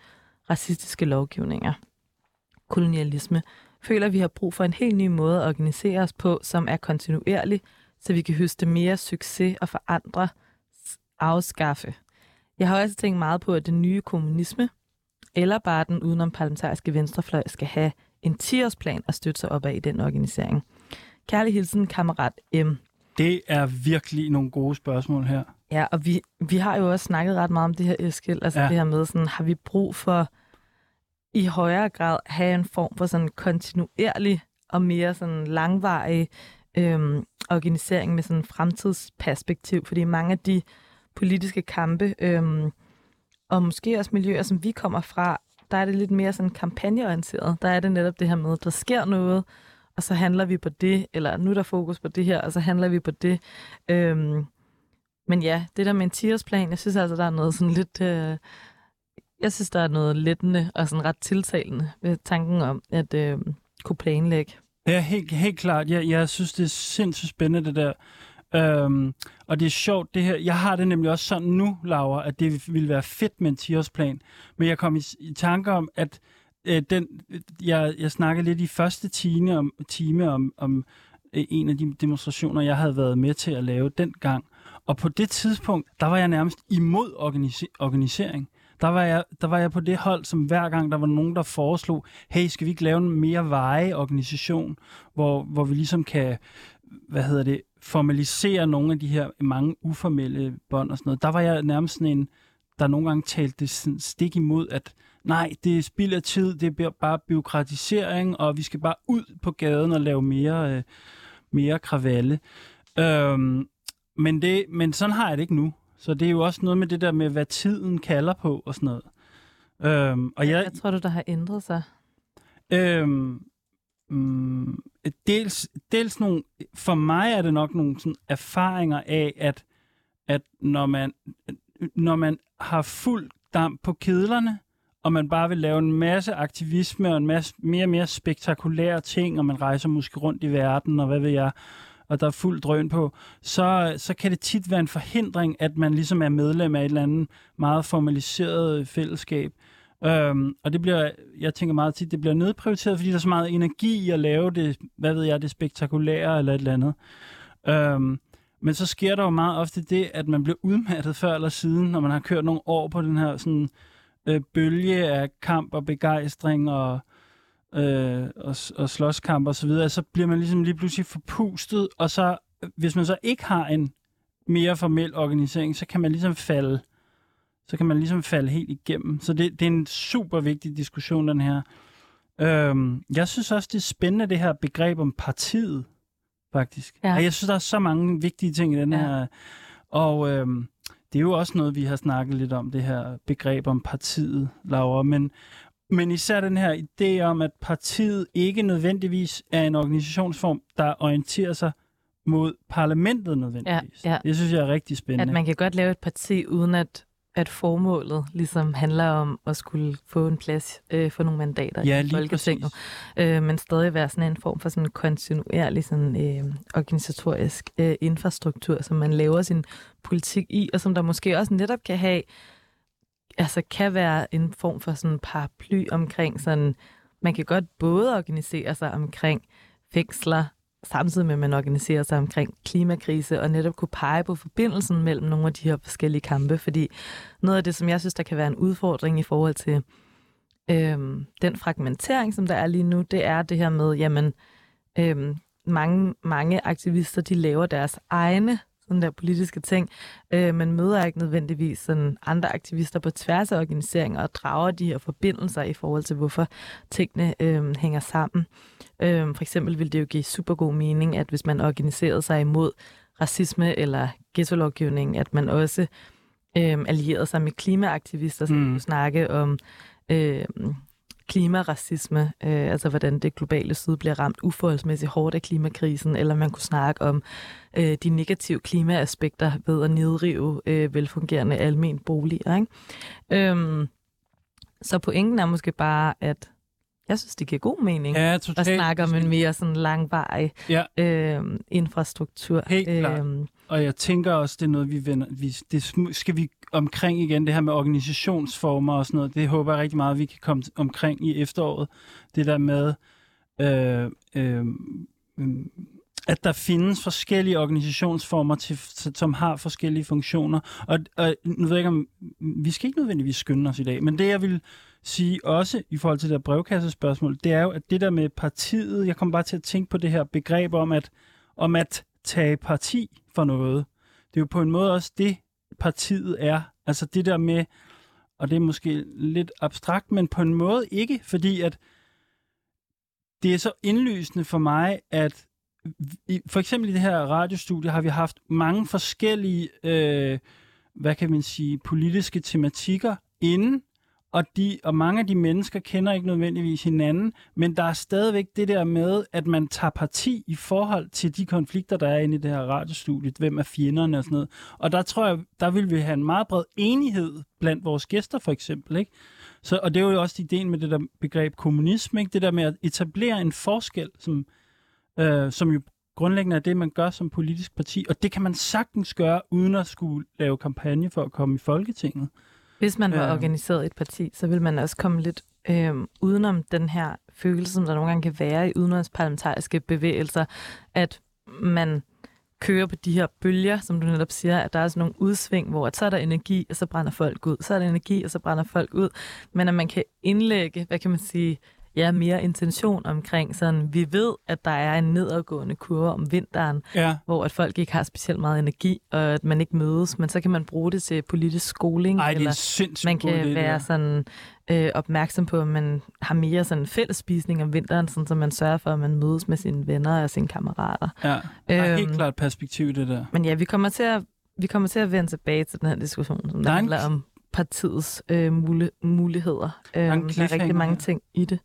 racistiske lovgivninger? kolonialisme, føler, at vi har brug for en helt ny måde at organisere os på, som er kontinuerlig, så vi kan høste mere succes og forandre, afskaffe. Jeg har også tænkt meget på, at den nye kommunisme, eller bare den udenom parlamentariske venstrefløj, skal have en 10-årsplan at støtte sig op af i den organisering. Kærlig hilsen, kammerat M. Det er virkelig nogle gode spørgsmål her. Ja, og vi, vi har jo også snakket ret meget om det her, Eskild. Altså Ja. det her med, sådan, har vi brug for i højere grad have en form for sådan kontinuerlig og mere sådan langvarig øhm, organisering med sådan fremtidsperspektiv, fordi mange af de politiske kampe, øhm, og måske også miljøer, som vi kommer fra, der er det lidt mere sådan kampagneorienteret. Der er det netop det her med, at der sker noget, og så handler vi på det, eller nu er der fokus på det her, og så handler vi på det. Øhm, men ja, det der med en 10 jeg synes altså, der er noget sådan lidt... Øh, jeg synes, der er noget lettende og sådan ret tiltalende ved tanken om at øh, kunne planlægge. Ja, helt, helt klart. Jeg, jeg synes, det er sindssygt spændende, det der. Øhm, og det er sjovt, det her. Jeg har det nemlig også sådan nu, Laura, at det ville være fedt med en 10-årsplan. Men jeg kom i, i tanke om, at øh, den, jeg, jeg snakkede lidt i første time om, time om, om øh, en af de demonstrationer, jeg havde været med til at lave dengang. Og på det tidspunkt, der var jeg nærmest imod organise- organisering. Der var, jeg, der var jeg på det hold, som hver gang der var nogen, der foreslog, hey, skal vi ikke lave en mere veje organisation, hvor, hvor vi ligesom kan, hvad hedder det, formalisere nogle af de her mange uformelle bånd og sådan noget. Der var jeg nærmest sådan en, der nogle gange talte det sådan stik imod, at nej, det er spild af tid, det er bare byråkratisering, og vi skal bare ud på gaden og lave mere, øh, mere kravalle. Øhm, men, det, men sådan har jeg det ikke nu. Så det er jo også noget med det der med, hvad tiden kalder på og sådan noget. Øhm, og jeg, Jeg tror du, der har ændret sig? Øhm, mm, dels, dels nogle, for mig er det nok nogle sådan erfaringer af, at, at når, man, når man har fuld damp på kedlerne, og man bare vil lave en masse aktivisme og en masse mere og mere spektakulære ting, og man rejser måske rundt i verden, og hvad ved jeg, og der er fuld drøn på, så, så kan det tit være en forhindring, at man ligesom er medlem af et eller andet meget formaliseret fællesskab. Øhm, og det bliver, jeg tænker meget tit, det bliver nedprioriteret, fordi der er så meget energi i at lave det, hvad ved jeg, det spektakulære eller et eller andet. Øhm, men så sker der jo meget ofte det, at man bliver udmattet før eller siden, når man har kørt nogle år på den her sådan, øh, bølge af kamp og begejstring og, øh, og, og slåskamp og så videre, så bliver man ligesom lige pludselig forpustet, og så, øh, hvis man så ikke har en mere formel organisering, så kan man ligesom falde så kan man ligesom falde helt igennem. Så det, det er en super vigtig diskussion, den her. Øhm, jeg synes også, det er spændende, det her begreb om partiet, faktisk. Ja. Og jeg synes, der er så mange vigtige ting i den Ja. her. Og øhm, det er jo også noget, vi har snakket lidt om, det her begreb om partiet, Laura. Men, men især den her idé om, at partiet ikke nødvendigvis er en organisationsform, der orienterer sig mod parlamentet nødvendigvis. ja. Det synes jeg er rigtig spændende. At man kan godt lave et parti, uden at, at formålet ligesom handler om at skulle få en plads øh, for nogle mandater ja, i Folketinget. øh, men stadig være sådan en form for sådan kontinuerlig sådan, øh, organisatorisk øh, infrastruktur, som man laver sin politik i, og som der måske også netop kan have, altså kan være en form for sådan paraply omkring sådan, man kan godt både organisere sig omkring fængsler, samtidig med, at man organiserer sig omkring klimakrise, og netop kunne pege på forbindelsen mellem nogle af de her forskellige kampe, fordi noget af det, som jeg synes, der kan være en udfordring i forhold til øhm, den fragmentering, som der er lige nu, det er det her med, jamen, øhm, mange, mange aktivister, de laver deres egne sådan der politiske ting, øh, men møder ikke nødvendigvis sådan andre aktivister på tværs af organiseringer og drager de her forbindelser i forhold til, hvorfor tingene øh, hænger sammen. Øh, for eksempel vil det jo give super god mening, at hvis man organiserede sig imod racisme eller ghetto-lovgivning, at man også øh, allierede sig med klimaaktivister, som Mm. kunne snakke om øh, klimaracisme, øh, altså hvordan det globale syd bliver ramt uforholdsmæssigt hårdt af klimakrisen, eller man kunne snakke om øh, de negative klimaaspekter ved at nedrive øh, velfungerende almen boliger. Ikke? Øhm, så pointen er måske bare, at jeg synes, det giver god mening Ja, at snakke om en mere sådan langvarig Ja. øh, infrastruktur. Helt klart. Øhm, og jeg tænker også, det er noget, vi vender, vi, det skal vi omkring igen, det her med organisationsformer og sådan noget. Det håber jeg rigtig meget, vi kan komme omkring i efteråret. Det der med, øh, øh, øh, at der findes forskellige organisationsformer, til, som har forskellige funktioner. Og, og nu ved jeg ikke, om vi skal ikke nødvendigvis skynde os i dag, men det jeg vil sige også i forhold til det der brevkassespørgsmål, det er jo, at det der med partiet, jeg kommer bare til at tænke på det her begreb om at, om at tage parti for noget. Det er jo på en måde også det, partiet er. Altså det der med, og det er måske lidt abstrakt, men på en måde ikke, fordi at det er så indlysende for mig, at i, for eksempel i det her radiostudie har vi haft mange forskellige, øh, hvad kan man sige, politiske tematikker inden, og, de, og mange af de mennesker kender ikke nødvendigvis hinanden, men der er stadigvæk det der med, at man tager parti i forhold til de konflikter, der er inde i det her radiostudie, hvem er fjenderne og sådan noget. Og der tror jeg, der vil vi have en meget bred enighed blandt vores gæster for eksempel, ikke? Så, og det er jo også ideen med det der begreb kommunisme, ikke? det der med at etablere en forskel, som, øh, som jo grundlæggende er det, man gør som politisk parti, og det kan man sagtens gøre, uden at skulle lave kampagne for at komme i Folketinget. Hvis man var øh. organiseret et parti, så vil man også komme lidt øh, udenom den her følelse, som der nogle gange kan være i udenrigsparlamentariske bevægelser, at man kører på de her bølger, som du netop siger, at der er sådan nogle udsving, hvor så er der energi, og så brænder folk ud. Så er der energi, og så brænder folk ud. Men at man kan indlægge, hvad kan man sige, ja, mere intention omkring sådan, vi ved, at der er en nedadgående kurve om vinteren, ja. hvor at folk ikke har specielt meget energi, og at man ikke mødes, men så kan man bruge det til politisk skoling, Ej, eller man kan det, være sådan øh, opmærksom på, at man har mere sådan fælles spisning om vinteren, sådan, så man sørger for, at man mødes med sine venner og sine kammerater. Ja, der er øhm, helt klart perspektiv det der. Men ja, vi kommer til at vi kommer til at vende tilbage til den her diskussion, som der handler om partiets øh, mule, muligheder. Øh, der er rigtig mange ting i det.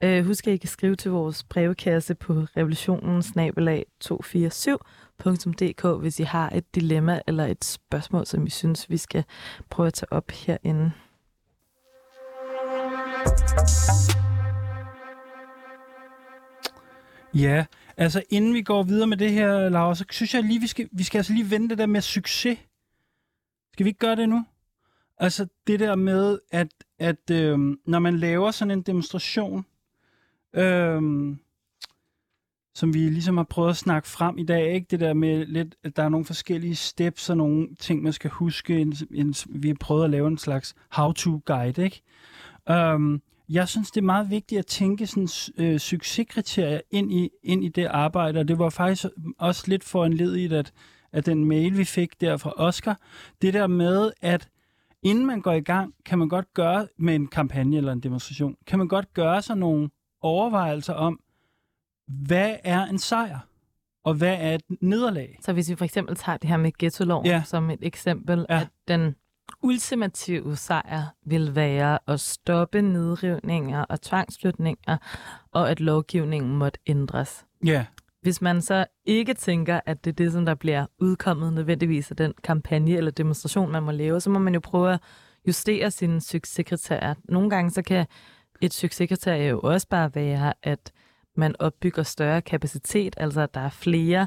Øh, husk, at I kan skrive til vores brevkasse på revolutionen 247.dk, hvis I har et dilemma eller et spørgsmål, som I synes, vi skal prøve at tage op herinde. Ja, altså inden vi går videre med det her, Laura, så synes jeg lige, vi skal, vi skal altså lige vende det der med succes. Skal vi ikke gøre det nu? Altså det der med, at, at øh, når man laver sådan en demonstration, øh, som vi ligesom har prøvet at snakke frem i dag, ikke? det der med lidt, at der er nogle forskellige steps og nogle ting, man skal huske. En, en, vi har prøvet at lave en slags how-to-guide. Ikke? Øh, jeg synes, det er meget vigtigt at tænke sådan, øh, succeskriterier ind i, ind i det arbejde, og det var faktisk også lidt for en led i, at, at den mail, vi fik der fra Oscar, det der med, at inden man går i gang, kan man godt gøre med en kampagne eller en demonstration, kan man godt gøre sig nogle overvejelser om, hvad er en sejr? Og hvad er et nederlag? Så hvis vi for eksempel tager det her med ghetto ja. som et eksempel, ja. at den ultimative sejr vil være at stoppe nedrivninger og tvangsflytninger, og at lovgivningen måtte ændres. Ja. Hvis man så ikke tænker, at det er det, som der bliver udkommet nødvendigvis af den kampagne eller demonstration, man må lave, så må man jo prøve at justere sine succeskriterier. Nogle gange så kan et succeskriterie jo også bare være, at man opbygger større kapacitet, altså at der er flere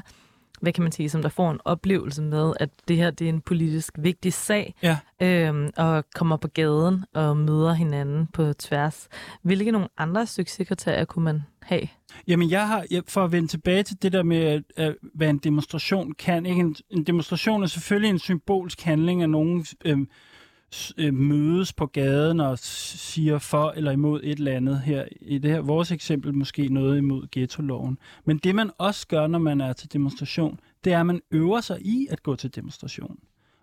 hvad kan man sige, som der får en oplevelse med, at det her det er en politisk vigtig sag, ja. øhm, og kommer på gaden og møder hinanden på tværs. Hvilke nogle andre succeskriterier kunne man have? Jamen, jeg har, for at vende tilbage til det der med, at, hvad en demonstration kan. Ikke? En, en demonstration er selvfølgelig en symbolsk handling af nogen øhm, øh, mødes på gaden og siger for eller imod et eller andet her. I det her vores eksempel måske noget imod ghetto-loven. Men det man også gør, når man er til demonstration, det er, at man øver sig i at gå til demonstration.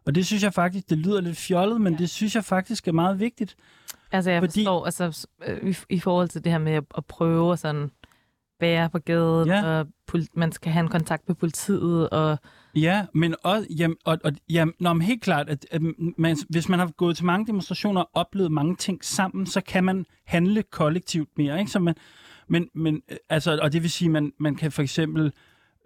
Og det synes jeg faktisk, det lyder lidt fjollet, men ja. det synes jeg faktisk er meget vigtigt. Altså jeg fordi... forstår, altså i, i forhold til det her med at, at prøve at sådan være på gaden, ja. og man skal have en kontakt med politiet, og Ja, men også, jamen, og, og, jamen, når man helt klart, at, at man, hvis man har gået til mange demonstrationer og oplevet mange ting sammen, så kan man handle kollektivt mere. Ikke? Så man, men, men, altså, og det vil sige, man, man kan for eksempel,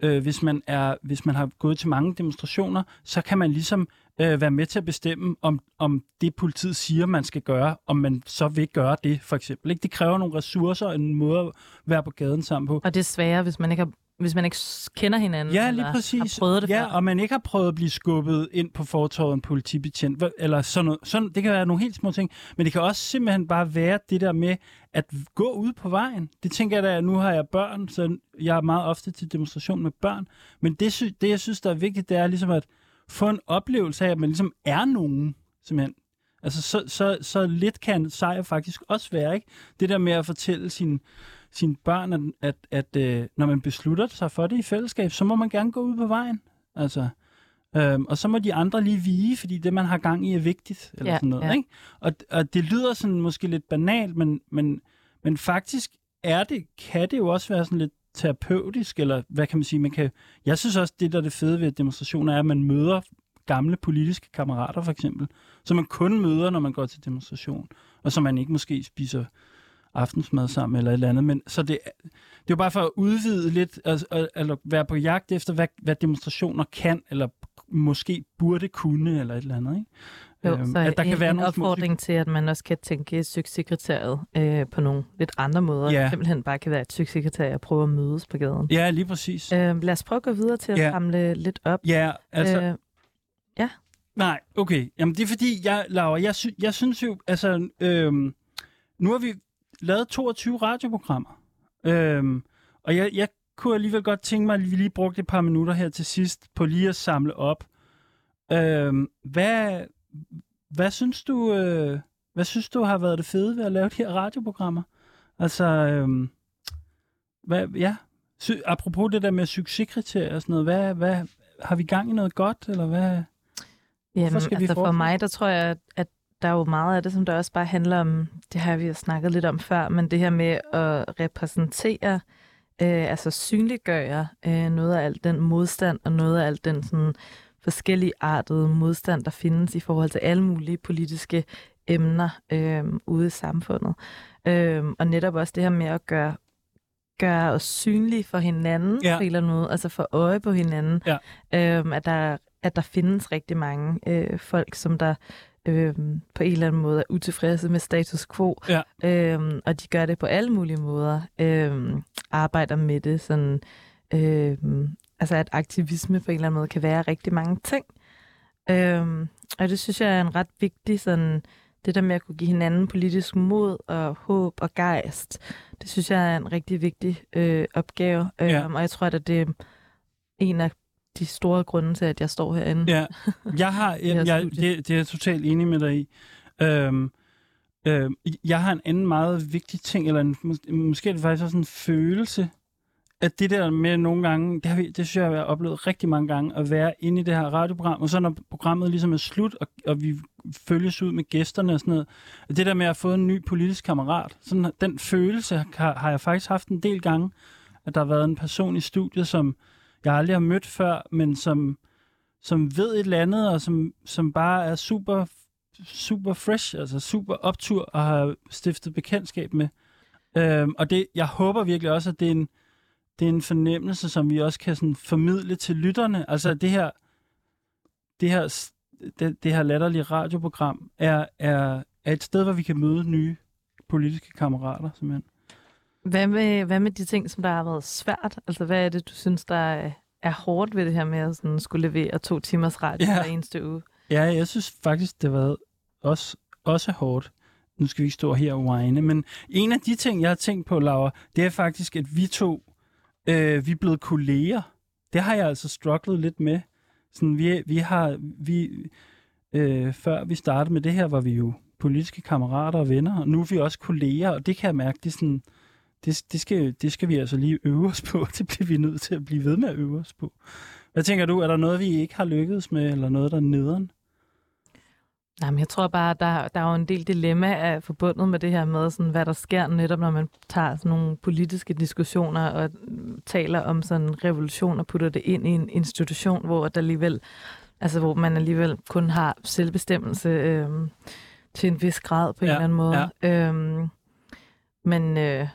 øh, hvis, man er, hvis man har gået til mange demonstrationer, så kan man ligesom øh, være med til at bestemme, om, om det politiet siger, man skal gøre, om man så vil gøre det, for eksempel. Ikke? Det kræver nogle ressourcer og en måde at være på gaden sammen på. Og det er sværere, hvis man ikke har hvis man ikke kender hinanden, Ja, eller lige præcis. har prøvet det ja, før. og man ikke har prøvet at blive skubbet ind på fortorvet en politibetjent, eller sådan noget. Sådan, det kan være nogle helt små ting, men det kan også simpelthen bare være det der med at gå ud på vejen. Det tænker jeg da, nu har jeg børn, så jeg er meget ofte til demonstration med børn, men det, sy- det jeg synes, der er vigtigt, det er ligesom at få en oplevelse af, at man ligesom er nogen, simpelthen. Altså, så, så, så lidt kan sejr faktisk også være, ikke? Det der med at fortælle sine sine børn, at, at, at øh, når man beslutter sig for det i fællesskab, så må man gerne gå ud på vejen. Altså, øhm, og så må de andre lige vige, fordi det, man har gang i, er vigtigt. Eller Ja, sådan noget, ja. ikke? Og, og det lyder sådan måske lidt banalt, men, men, men faktisk er det, kan det jo også være sådan lidt terapeutisk, eller hvad kan man sige, man kan, jeg synes også, det der er det fede ved demonstrationer, er, at man møder gamle politiske kammerater, for eksempel, som man kun møder, når man går til demonstration, og som man ikke måske spiser aftensmad sammen eller et eller andet. Men, så det, det er jo bare for at udvide lidt, altså, eller være på jagt efter, hvad, hvad demonstrationer kan, eller måske burde kunne, eller et eller andet. Ikke? Jo, Øhm, så at der en, kan være en nogle små opfordring til, at man også kan tænke succeskriteriet øh, på nogle lidt andre måder. Ja. Simpelthen bare kan være et succeskriterie at prøve at mødes på gaden. Ja, lige præcis. Øh, lad os prøve at gå videre til at Ja. samle lidt op. Ja, altså... Øh, Nej, okay. Jamen, det er fordi, jeg, Laura, jeg, sy- jeg synes jo, altså, øhm, nu har vi lavet 22 radioprogrammer, øhm, og jeg, jeg kunne alligevel godt tænke mig, at vi lige brugte et par minutter her til sidst på lige at samle op. Øhm, hvad, hvad synes du, øh, hvad synes du har været det fede ved at lave de her radioprogrammer? Altså, øhm, hvad, ja, Sy- apropos det der med succeskriterier og sådan noget, hvad, hvad, har vi gang i noget godt, eller hvad? Jamen, skal vi altså for fortsætte? mig, der tror jeg, at der er jo meget af det, som der også bare handler om, det har vi jo snakket lidt om før, men det her med at repræsentere, øh, altså synliggøre øh, noget af al den modstand, og noget af al den sådan, forskellige artede modstand, der findes i forhold til alle mulige politiske emner øh, ude i samfundet. Øh, og netop også det her med at gøre gøre os synlige for hinanden Ja. på en eller anden måde, altså få øje på hinanden. Ja. Øhm, at, der, at der findes rigtig mange øh, folk, som der øhm, på en eller anden måde er utilfredse med status quo, Ja. øhm, og de gør det på alle mulige måder. Øhm, arbejder med det sådan, øhm, altså at aktivisme på en eller anden måde kan være rigtig mange ting. Øhm, og det synes jeg er en ret vigtig sådan, det der med at kunne give hinanden politisk mod og håb og gejst, det synes jeg er en rigtig vigtig øh, opgave. Ja. Øhm, og jeg tror, at det er en af de store grunde til, at jeg står herinde. Ja, jeg har, jeg, jeg, det, det er jeg totalt enig med dig i. Øhm, øhm, jeg har en anden meget vigtig ting, eller en, mås- måske er det faktisk også en følelse, at det der med nogle gange, det, har vi, det synes jeg, jeg har oplevet rigtig mange gange, at være inde i det her radioprogram, og så når programmet ligesom er slut, og, og vi følges ud med gæsterne og sådan noget, at det der med at få en ny politisk kammerat, sådan, den følelse har, har jeg faktisk haft en del gange, at der har været en person i studiet, som jeg aldrig har mødt før, men som, som ved et eller andet, og som, som bare er super, super fresh, altså super optur, og har stiftet bekendtskab med. Øhm, og det, jeg håber virkelig også, at det er en, det er en fornemmelse, som vi også kan sådan formidle til lytterne. Altså det her, det her, det, det her latterlige radioprogram er, er, er et sted, hvor vi kan møde nye politiske kammerater, simpelthen. Hvad med, hvad med de ting, som der har været svært? Altså, hvad er det, du synes, der er, er hårdt ved det her med at sådan, skulle levere to timers radio Ja. hver eneste uge? Ja, jeg synes faktisk, det har været også, også hårdt. Nu skal vi ikke stå her og whine, men en af de ting, jeg har tænkt på, Laura, det er faktisk, at vi to, øh, vi er blevet kolleger. Det har jeg altså strugglet lidt med. Sådan, vi, vi har, vi, øh, før vi startede med det her, var vi jo politiske kammerater og venner, og nu er vi også kolleger, og det kan jeg mærke, det er sådan, det, det, skal, det skal vi altså lige øve os på. Det bliver vi nødt til at blive ved med at øve os på. Hvad tænker du? Er der noget, vi ikke har lykkedes med, eller noget, der er nederen? Nej, men jeg tror bare, der, der er jo en del dilemma forbundet med det her med, sådan, hvad der sker netop, når man tager sådan nogle politiske diskussioner og taler om sådan en revolution og putter det ind i en institution, hvor der alligevel, altså hvor man alligevel kun har selvbestemmelse øhm, til en vis grad på en Ja, eller anden måde. Øhm, men, øh,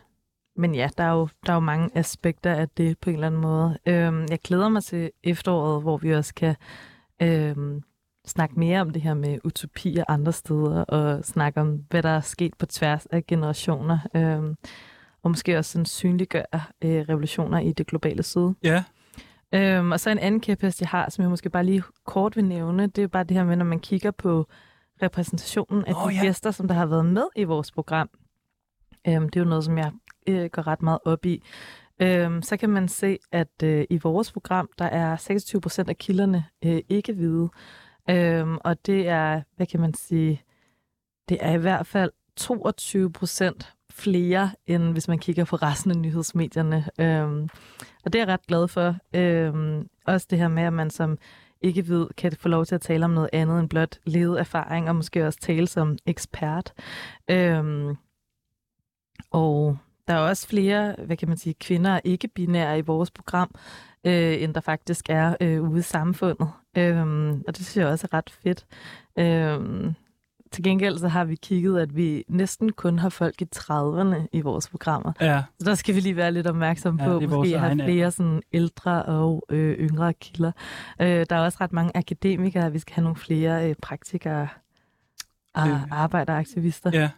men ja, der er, jo, der er jo mange aspekter af det på en eller anden måde. Øhm, jeg glæder mig til efteråret, hvor vi også kan øhm, snakke mere om det her med utopier andre steder, og snakke om, hvad der er sket på tværs af generationer. Øhm, og måske også sådan synliggøre øh, revolutioner i det globale syd. Ja. Øhm, og så en anden kæphest, jeg har, som jeg måske bare lige kort vil nævne, det er bare det her med, når man kigger på repræsentationen af Åh, de ja. gæster, som der har været med i vores program. Øhm, det er jo noget, som jeg øh, går ret meget op i. Øhm, så kan man se, at øh, i vores program, der er 26 procent af kilderne øh, ikke hvide. Øhm, og det er, hvad kan man sige, det er i hvert fald 22 procent flere, end hvis man kigger på resten af nyhedsmedierne. Øhm, og det er jeg ret glad for. Øhm, også det her med, at man som ikke ved, kan få lov til at tale om noget andet end blot levet erfaring, og måske også tale som ekspert. Øhm, og der er også flere, hvad kan man sige, kvinder ikke-binære i vores program, øh, end der faktisk er øh, ude i samfundet. Øhm, og det synes jeg også er ret fedt. Øhm, til gengæld så har vi kigget, at vi næsten kun har folk i 30'erne i vores programmer. Ja. Så der skal vi lige være lidt opmærksomme Ja, på, måske have egen flere sådan ældre og øh, yngre kilder. Øh, der er også ret mange akademikere, vi skal have nogle flere øh, praktikere og Øh. arbejderaktivister. Ja.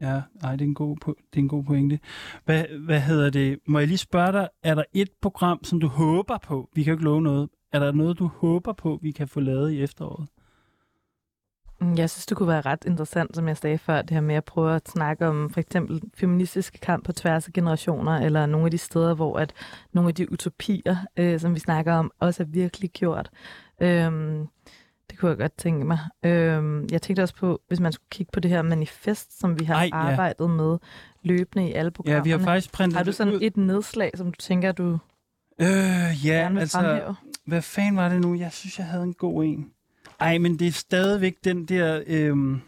Ja, ej, det er en god, po- det er en god pointe. Hvad, hvad hedder det? Må jeg lige spørge dig, er der et program, som du håber på? Vi kan jo ikke love noget. Er der noget, du håber på, vi kan få lavet i efteråret? Mm, jeg synes, det kunne være ret interessant, som jeg sagde før, det her med at prøve at snakke om for eksempel feministiske kamp på tværs af generationer, eller nogle af de steder, hvor at nogle af de utopier, øh, som vi snakker om, også er virkelig gjort. Øh, det kunne jeg godt tænke mig. Øhm, jeg tænkte også på, hvis man skulle kigge på det her manifest, som vi har Ej, Ej, ja. arbejdet med løbende i alle Ja, programmerne. vi har faktisk printet har du sådan ud. et nedslag, som du tænker, du Øh, ja, gerne vil altså, fremhæve? hvad fanden var det nu? Jeg synes, jeg havde en god en. Ej, men det er stadigvæk den der... Øhm,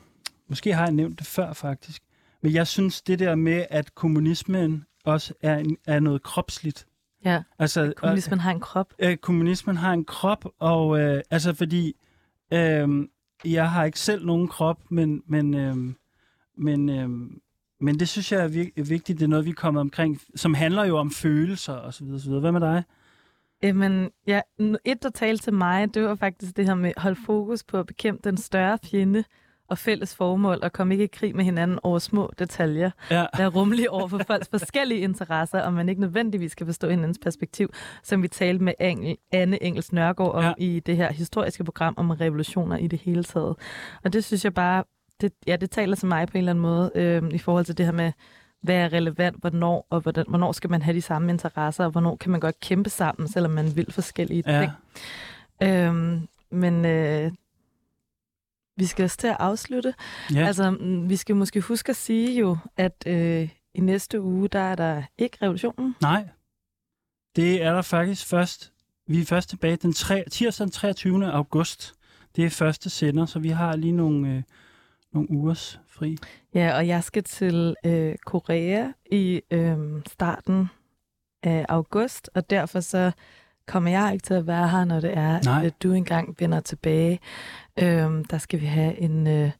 måske har jeg nævnt det før, faktisk. Men jeg synes, det der med, at kommunismen også er, en, er noget kropsligt. Ja, Altså, kommunismen har en krop. øh, kommunismen har en krop, og øh, altså fordi Øhm, jeg har ikke selv nogen krop, men men øhm, men øhm, men det synes jeg er vir- vigtigt. Det er noget vi er kommet omkring, som handler jo om følelser og så videre, så videre. Hvad med dig? Jamen, ja, et, der talte til mig, det var faktisk det her med at holde fokus på at bekæmpe den større fjende og fælles formål, og komme ikke i krig med hinanden over små detaljer. Ja, Der er rummelige over for folks forskellige interesser, og man ikke nødvendigvis skal forstå hinandens perspektiv, som vi talte med Engel, Anne Engels Nørgaard om Ja. ja. i det her historiske program om revolutioner i det hele taget. Og det synes jeg bare, det, ja, det taler til mig på en eller anden måde, øh, i forhold til det her med, hvad er relevant, hvornår, og hvordan, hvornår skal man have de samme interesser, og hvornår kan man godt kæmpe sammen, selvom man vil forskellige ja. ting. Øhm, men øh, vi skal også til at afslutte. ja. Altså, mm, vi skal måske huske at sige jo, at øh, i næste uge, der er der ikke revolutionen. Nej, det er der faktisk først. Vi er først tilbage den 3, tirsdag den 23. august. Det er første sender, så vi har lige nogle, øh, nogle ugers fri. Ja, og jeg skal til øh, Korea i øh, starten af august, og derfor så kommer jeg ikke til at være her, når det er, Nej. at du engang vender tilbage. Øh, der skal vi have en, øh,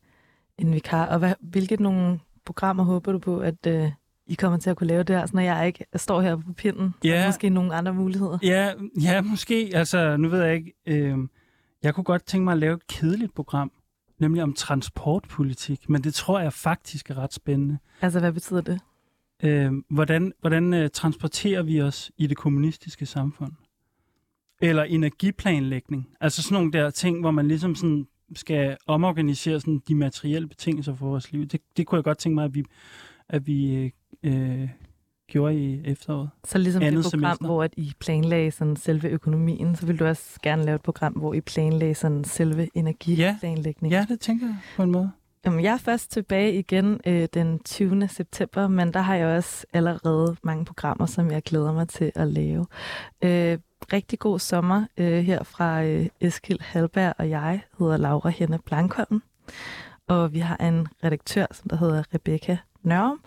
en vikar. Og hvad, hvilke nogle programmer håber du på, at øh, I kommer til at kunne lave der, så når jeg ikke står her på pinden? Ja. Der måske nogle andre muligheder? Ja, ja, måske. Altså, nu ved jeg ikke. Øh, jeg kunne godt tænke mig at lave et kedeligt program, nemlig om transportpolitik, men det tror jeg faktisk er ret spændende. Altså, hvad betyder det? Øh, hvordan hvordan øh, transporterer vi os i det kommunistiske samfund? Eller energiplanlægning. Altså sådan nogle der ting, hvor man ligesom sådan skal omorganisere sådan de materielle betingelser for vores liv. Det, det kunne jeg godt tænke mig, at vi, at vi øh, gjorde i efteråret. Så ligesom Andet det program, semester. hvor at I planlagde sådan selve økonomien, så vil du også gerne lave et program, hvor I planlagde sådan selve energiplanlægning. Ja, det tænker jeg på en måde. Jamen, jeg er først tilbage igen øh, den 20. september, men der har jeg også allerede mange programmer, som jeg glæder mig til at lave. Øh, rigtig god sommer øh, her fra øh, Eskild Halberg og jeg hedder Laura Henne Blankholm. Og vi har en redaktør, som der hedder Rebecca Nørum.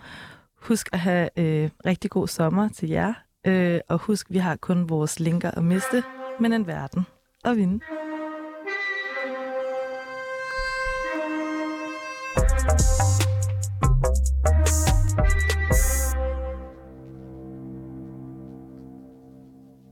Husk at have øh, rigtig god sommer til jer. Øh, og husk, vi har kun vores linker at miste, men en verden at vinde.